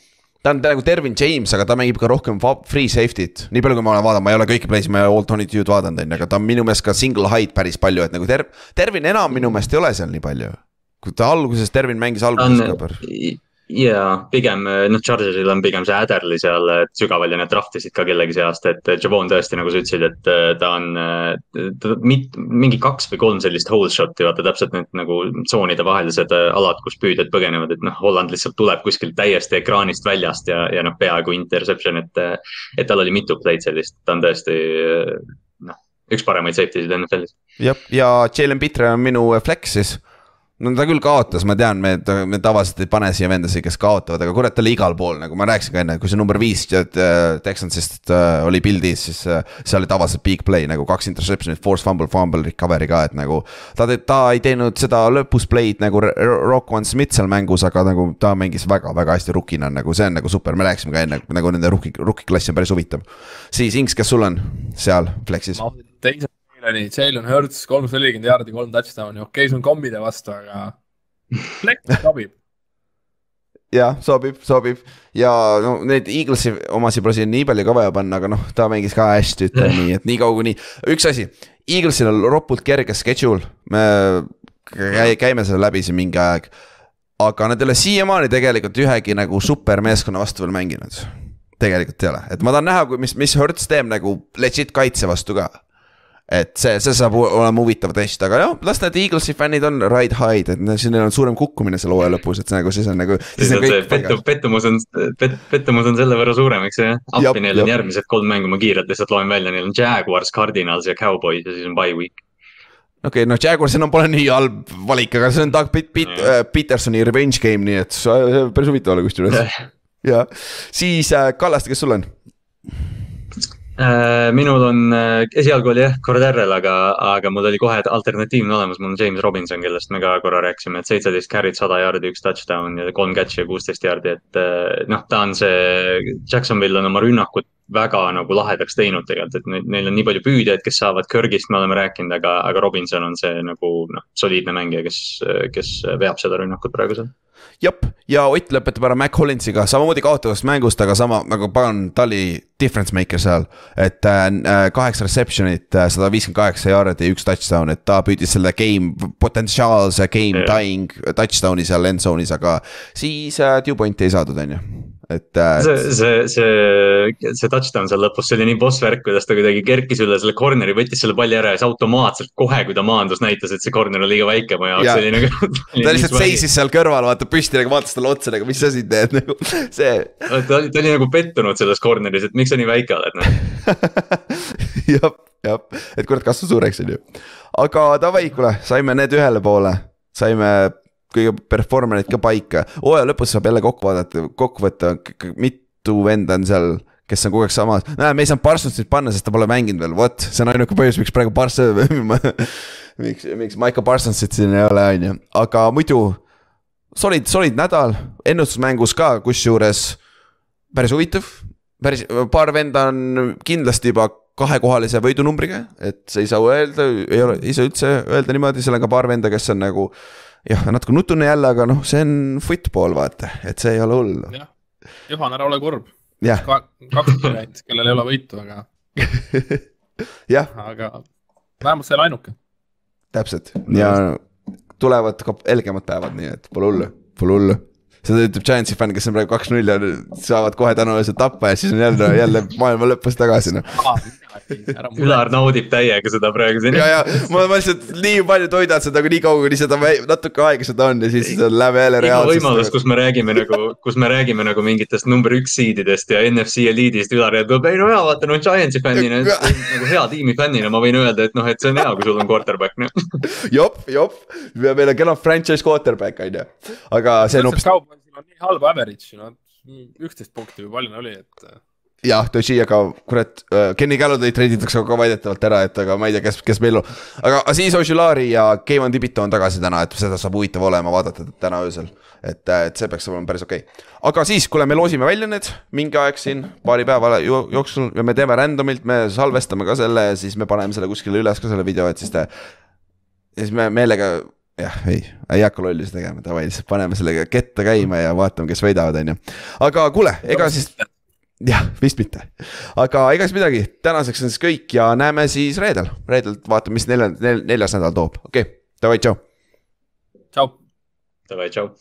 ta on nagu Dervin James, aga ta mängib ka rohkem free safety't, nii palju, kui ma olen vaadanud, ma ei ole kõiki play'sid, ma ei ole All Tony Two'd vaadanud, on ju, aga ta on minu meelest ka single hide päris palju, et nagu Ter-, Dervin enam minu meelest ei ole seal nii palju. kui ta alguses, Dervin mängis alguses ka päris. Ja pigem noh, Chargersil on pigem see Adderley seal sügaval ja nad draftisid ka kellegi see aasta, et Javon tõesti, nagu sa ütlesid, et eh, ta on eh, ta, mit, mingi kaks või kolm sellist whole shot'i, vaata täpselt need nagu tsoonide vahelised alad, kus püüdjad põgenevad, et noh, Holland lihtsalt tuleb kuskilt täiesti ekraanist väljast ja, ja noh, peaaegu interception, et. et tal oli mitu play'd sellist, ta on tõesti noh, üks paremaid safety sid NFL-is. jah, ja Jalen Pitre on minu flex siis. No ta küll kaotas, ma tean, me, me tavaliselt ei pane siia vendasid, kes kaotavad, aga kurat, ta oli igal pool, nagu ma rääkisin ka enne, kui see number viis äh, Texansist äh, oli pildis, siis äh, see oli tavaliselt big play nagu kaks interception'it, force fumble, fumble recovery ka, et nagu. ta, ta ei teinud seda lõpus play'd nagu R- R- Rock One Smith seal mängus, aga nagu ta mängis väga-väga hästi rookina, nagu see on nagu super, me rääkisime ka enne, nagu nende rookie, rookie klass on päris huvitav. siis Inks, kes sul on seal flex'is? teise oli Jalen Hurts, kolmsada nelikümmend jaardi, kolm touchdown'i, okei okay,, see on kombide vastu, aga flex sobib. jah, sobib, sobib ja no neid Eaglesi omasid pole siin nii palju ka vaja panna, aga noh, ta mängis ka hästi, ütleme nii, et niikaua kuni, üks asi. Eaglesil on ropult kerge schedule, me käi-, käime selle läbi siin mingi aeg. aga nad ei ole siiamaani tegelikult ühegi nagu supermeeskonna vastu veel mänginud. tegelikult ei ole, et ma tahan näha, kui, mis, mis Hertz teeb nagu legit kaitse vastu ka et see, see saab olema huvitav test, aga jah, las need Eaglesi fännid on ride high, et siin on suurem kukkumine selle hooaja lõpus, et see nagu siis on nagu. siis on see pettu, pettumus on pet,, pettumus on selle võrra suurem, eks ju jah. Appi neil on järgmised kolm mängu, ma kiirelt lihtsalt loen välja, neil on Jaguars, Cardinals ja Cowboys ja siis on bye week. okei okay,, noh, Jaguars enam pole nii halb valik, aga see on Doug Pit-, Pit- äh, Petersoni revenge game, nii et päris huvitav olla kusjuures. ja siis äh, Kallaste, kes sul on? Äh, minul on äh, esialgu oli jah Corderel, aga, aga mul oli kohe alternatiivne olemas, mul on James Robinson, kellest me ka korra rääkisime, et seitseteist carry't, sada jaardi, üks touchdown ja kolm catch'i ja kuusteist jaardi, et äh, noh, ta on see, Jacksonville on oma rünnakut väga nagu lahedaks teinud tegelikult, et neil, neil on nii palju püüdjaid, kes saavad Kirgist, me oleme rääkinud, aga, aga Robinson on see nagu noh, soliidne mängija, kes, kes veab seda rünnakut praegu seal. Jep, ja Ott lõpetab ära Mac Hollinsiga samamoodi kaotavast mängust, aga sama nagu pagan, ta oli difference maker seal. et äh, kaheksa reception'it, sada viiskümmend kaheksa jaardi, üks touchdown, et ta püüdis selle game, potentsiaalse game Jah. tying touchdown'i seal end zone'is, aga siis äh, two point'i ei saadud, on ju, et äh, see, see, see, see touchdown seal lõpus, see oli nii boss värk, kuidas ta kuidagi kerkis üle selle corner'i, võttis selle palli ära ja siis automaatselt kohe, kui ta maandus, näitas, et see corner on liiga väike mu jaoks, Jaa. see oli nagu. ta lihtsalt seisis seal kõrval, vaata püsti nagu vaatas talle otsa nagu, mis sa siin teed nagu, see ta oli, ta oli nagu pettunud selles corner'is, et miks sa nii väike oled, noh. jah, jah, et kurat kasvas suureks, on ju. aga davai, kuule, saime need ühele poole, saime kõige performer'id ka paika. hooaja lõpus saab jälle kokku vaadata, kokku võtta, mitu venda on seal kes on kogu aeg samas, näe, me ei saanud Parsonsit panna, sest ta pole mänginud veel, vot, see on ainuke põhjus, miks praegu Parson miks, miks Michael Parsonsit siin ei ole, on ju, aga muidu. Solid, solid nädal, ennustusmängus ka, kusjuures päris huvitav, päris, paar venda on kindlasti juba kahekohalise võidunumbriga, et sa ei saa öelda, ei ole, ei saa üldse öelda niimoodi, seal on ka paar venda, kes on nagu. Jah, natuke nutune jälle, aga noh, see on football, vaata, et see ei ole hullu. jah, Juhan, ära ole kurb. jah, kaks varianti, kellel ei ole võitu, aga, jah, aga vähemalt see ei ole ainuke. täpselt ja tulevad ka helgemad päevad, nii et pole hullu, pole hullu seda ütleb Giantsi fänn, kes on praegu kaks-null ja saavad kohe tänuväärselt tappa ja siis on jälle, jälle maailma lõpus tagasi noh. Ülar naudib täiega seda praegu siin. Ja, ja ma, ma lihtsalt nii palju toidan seda, kui nii kaua, kuni seda natuke aega seda on ja siis läheb jälle iga võimalus, reaalsusesse. kus me räägime nagu, kus me räägime nagu mingitest number üks seedidest ja NFC eliidist, Ülar ütleb, ei no jaa, vaata no Giantsi fännina, nagu hea tiimi fännina ma võin öelda, et noh, et see on hea, kui sul on quarterback, noh. jop, jop, meil on kena franchise quarterback on ju, aga see on hoopis, Cowboysil on nii halb average, no üksteist punkti või palju neil oli, et jah, tõsi, aga kurat, Kenny Galladay treiditakse ka väidetavalt ära, et aga ma ei tea, kes, kes meil on. aga Aziz Ožilari ja Kevin Dibito on tagasi täna, et seda saab huvitav olema vaadata täna öösel. et, et see peaks olema päris okei okay.. aga siis, kuule, me loosime välja need mingi aeg siin paari päeva jo- jooksul ja me teeme random'ilt, me salvestame ka selle, siis me paneme selle kuskile üles ka selle video, et siis te. ja siis me meelega jah, ei, ei hakka lollusi tegema, davai, lihtsalt paneme sellega ketta käima ja vaatame, kes võidavad, on ju. aga kuule, ega siis jah, vist mitte, aga ega siis midagi, tänaseks on siis kõik ja näeme siis reedel, reedel vaatame, mis nelja- nel,, neljas nädal toob, okei okay., davai, tšau. tšau. Davai, tšau.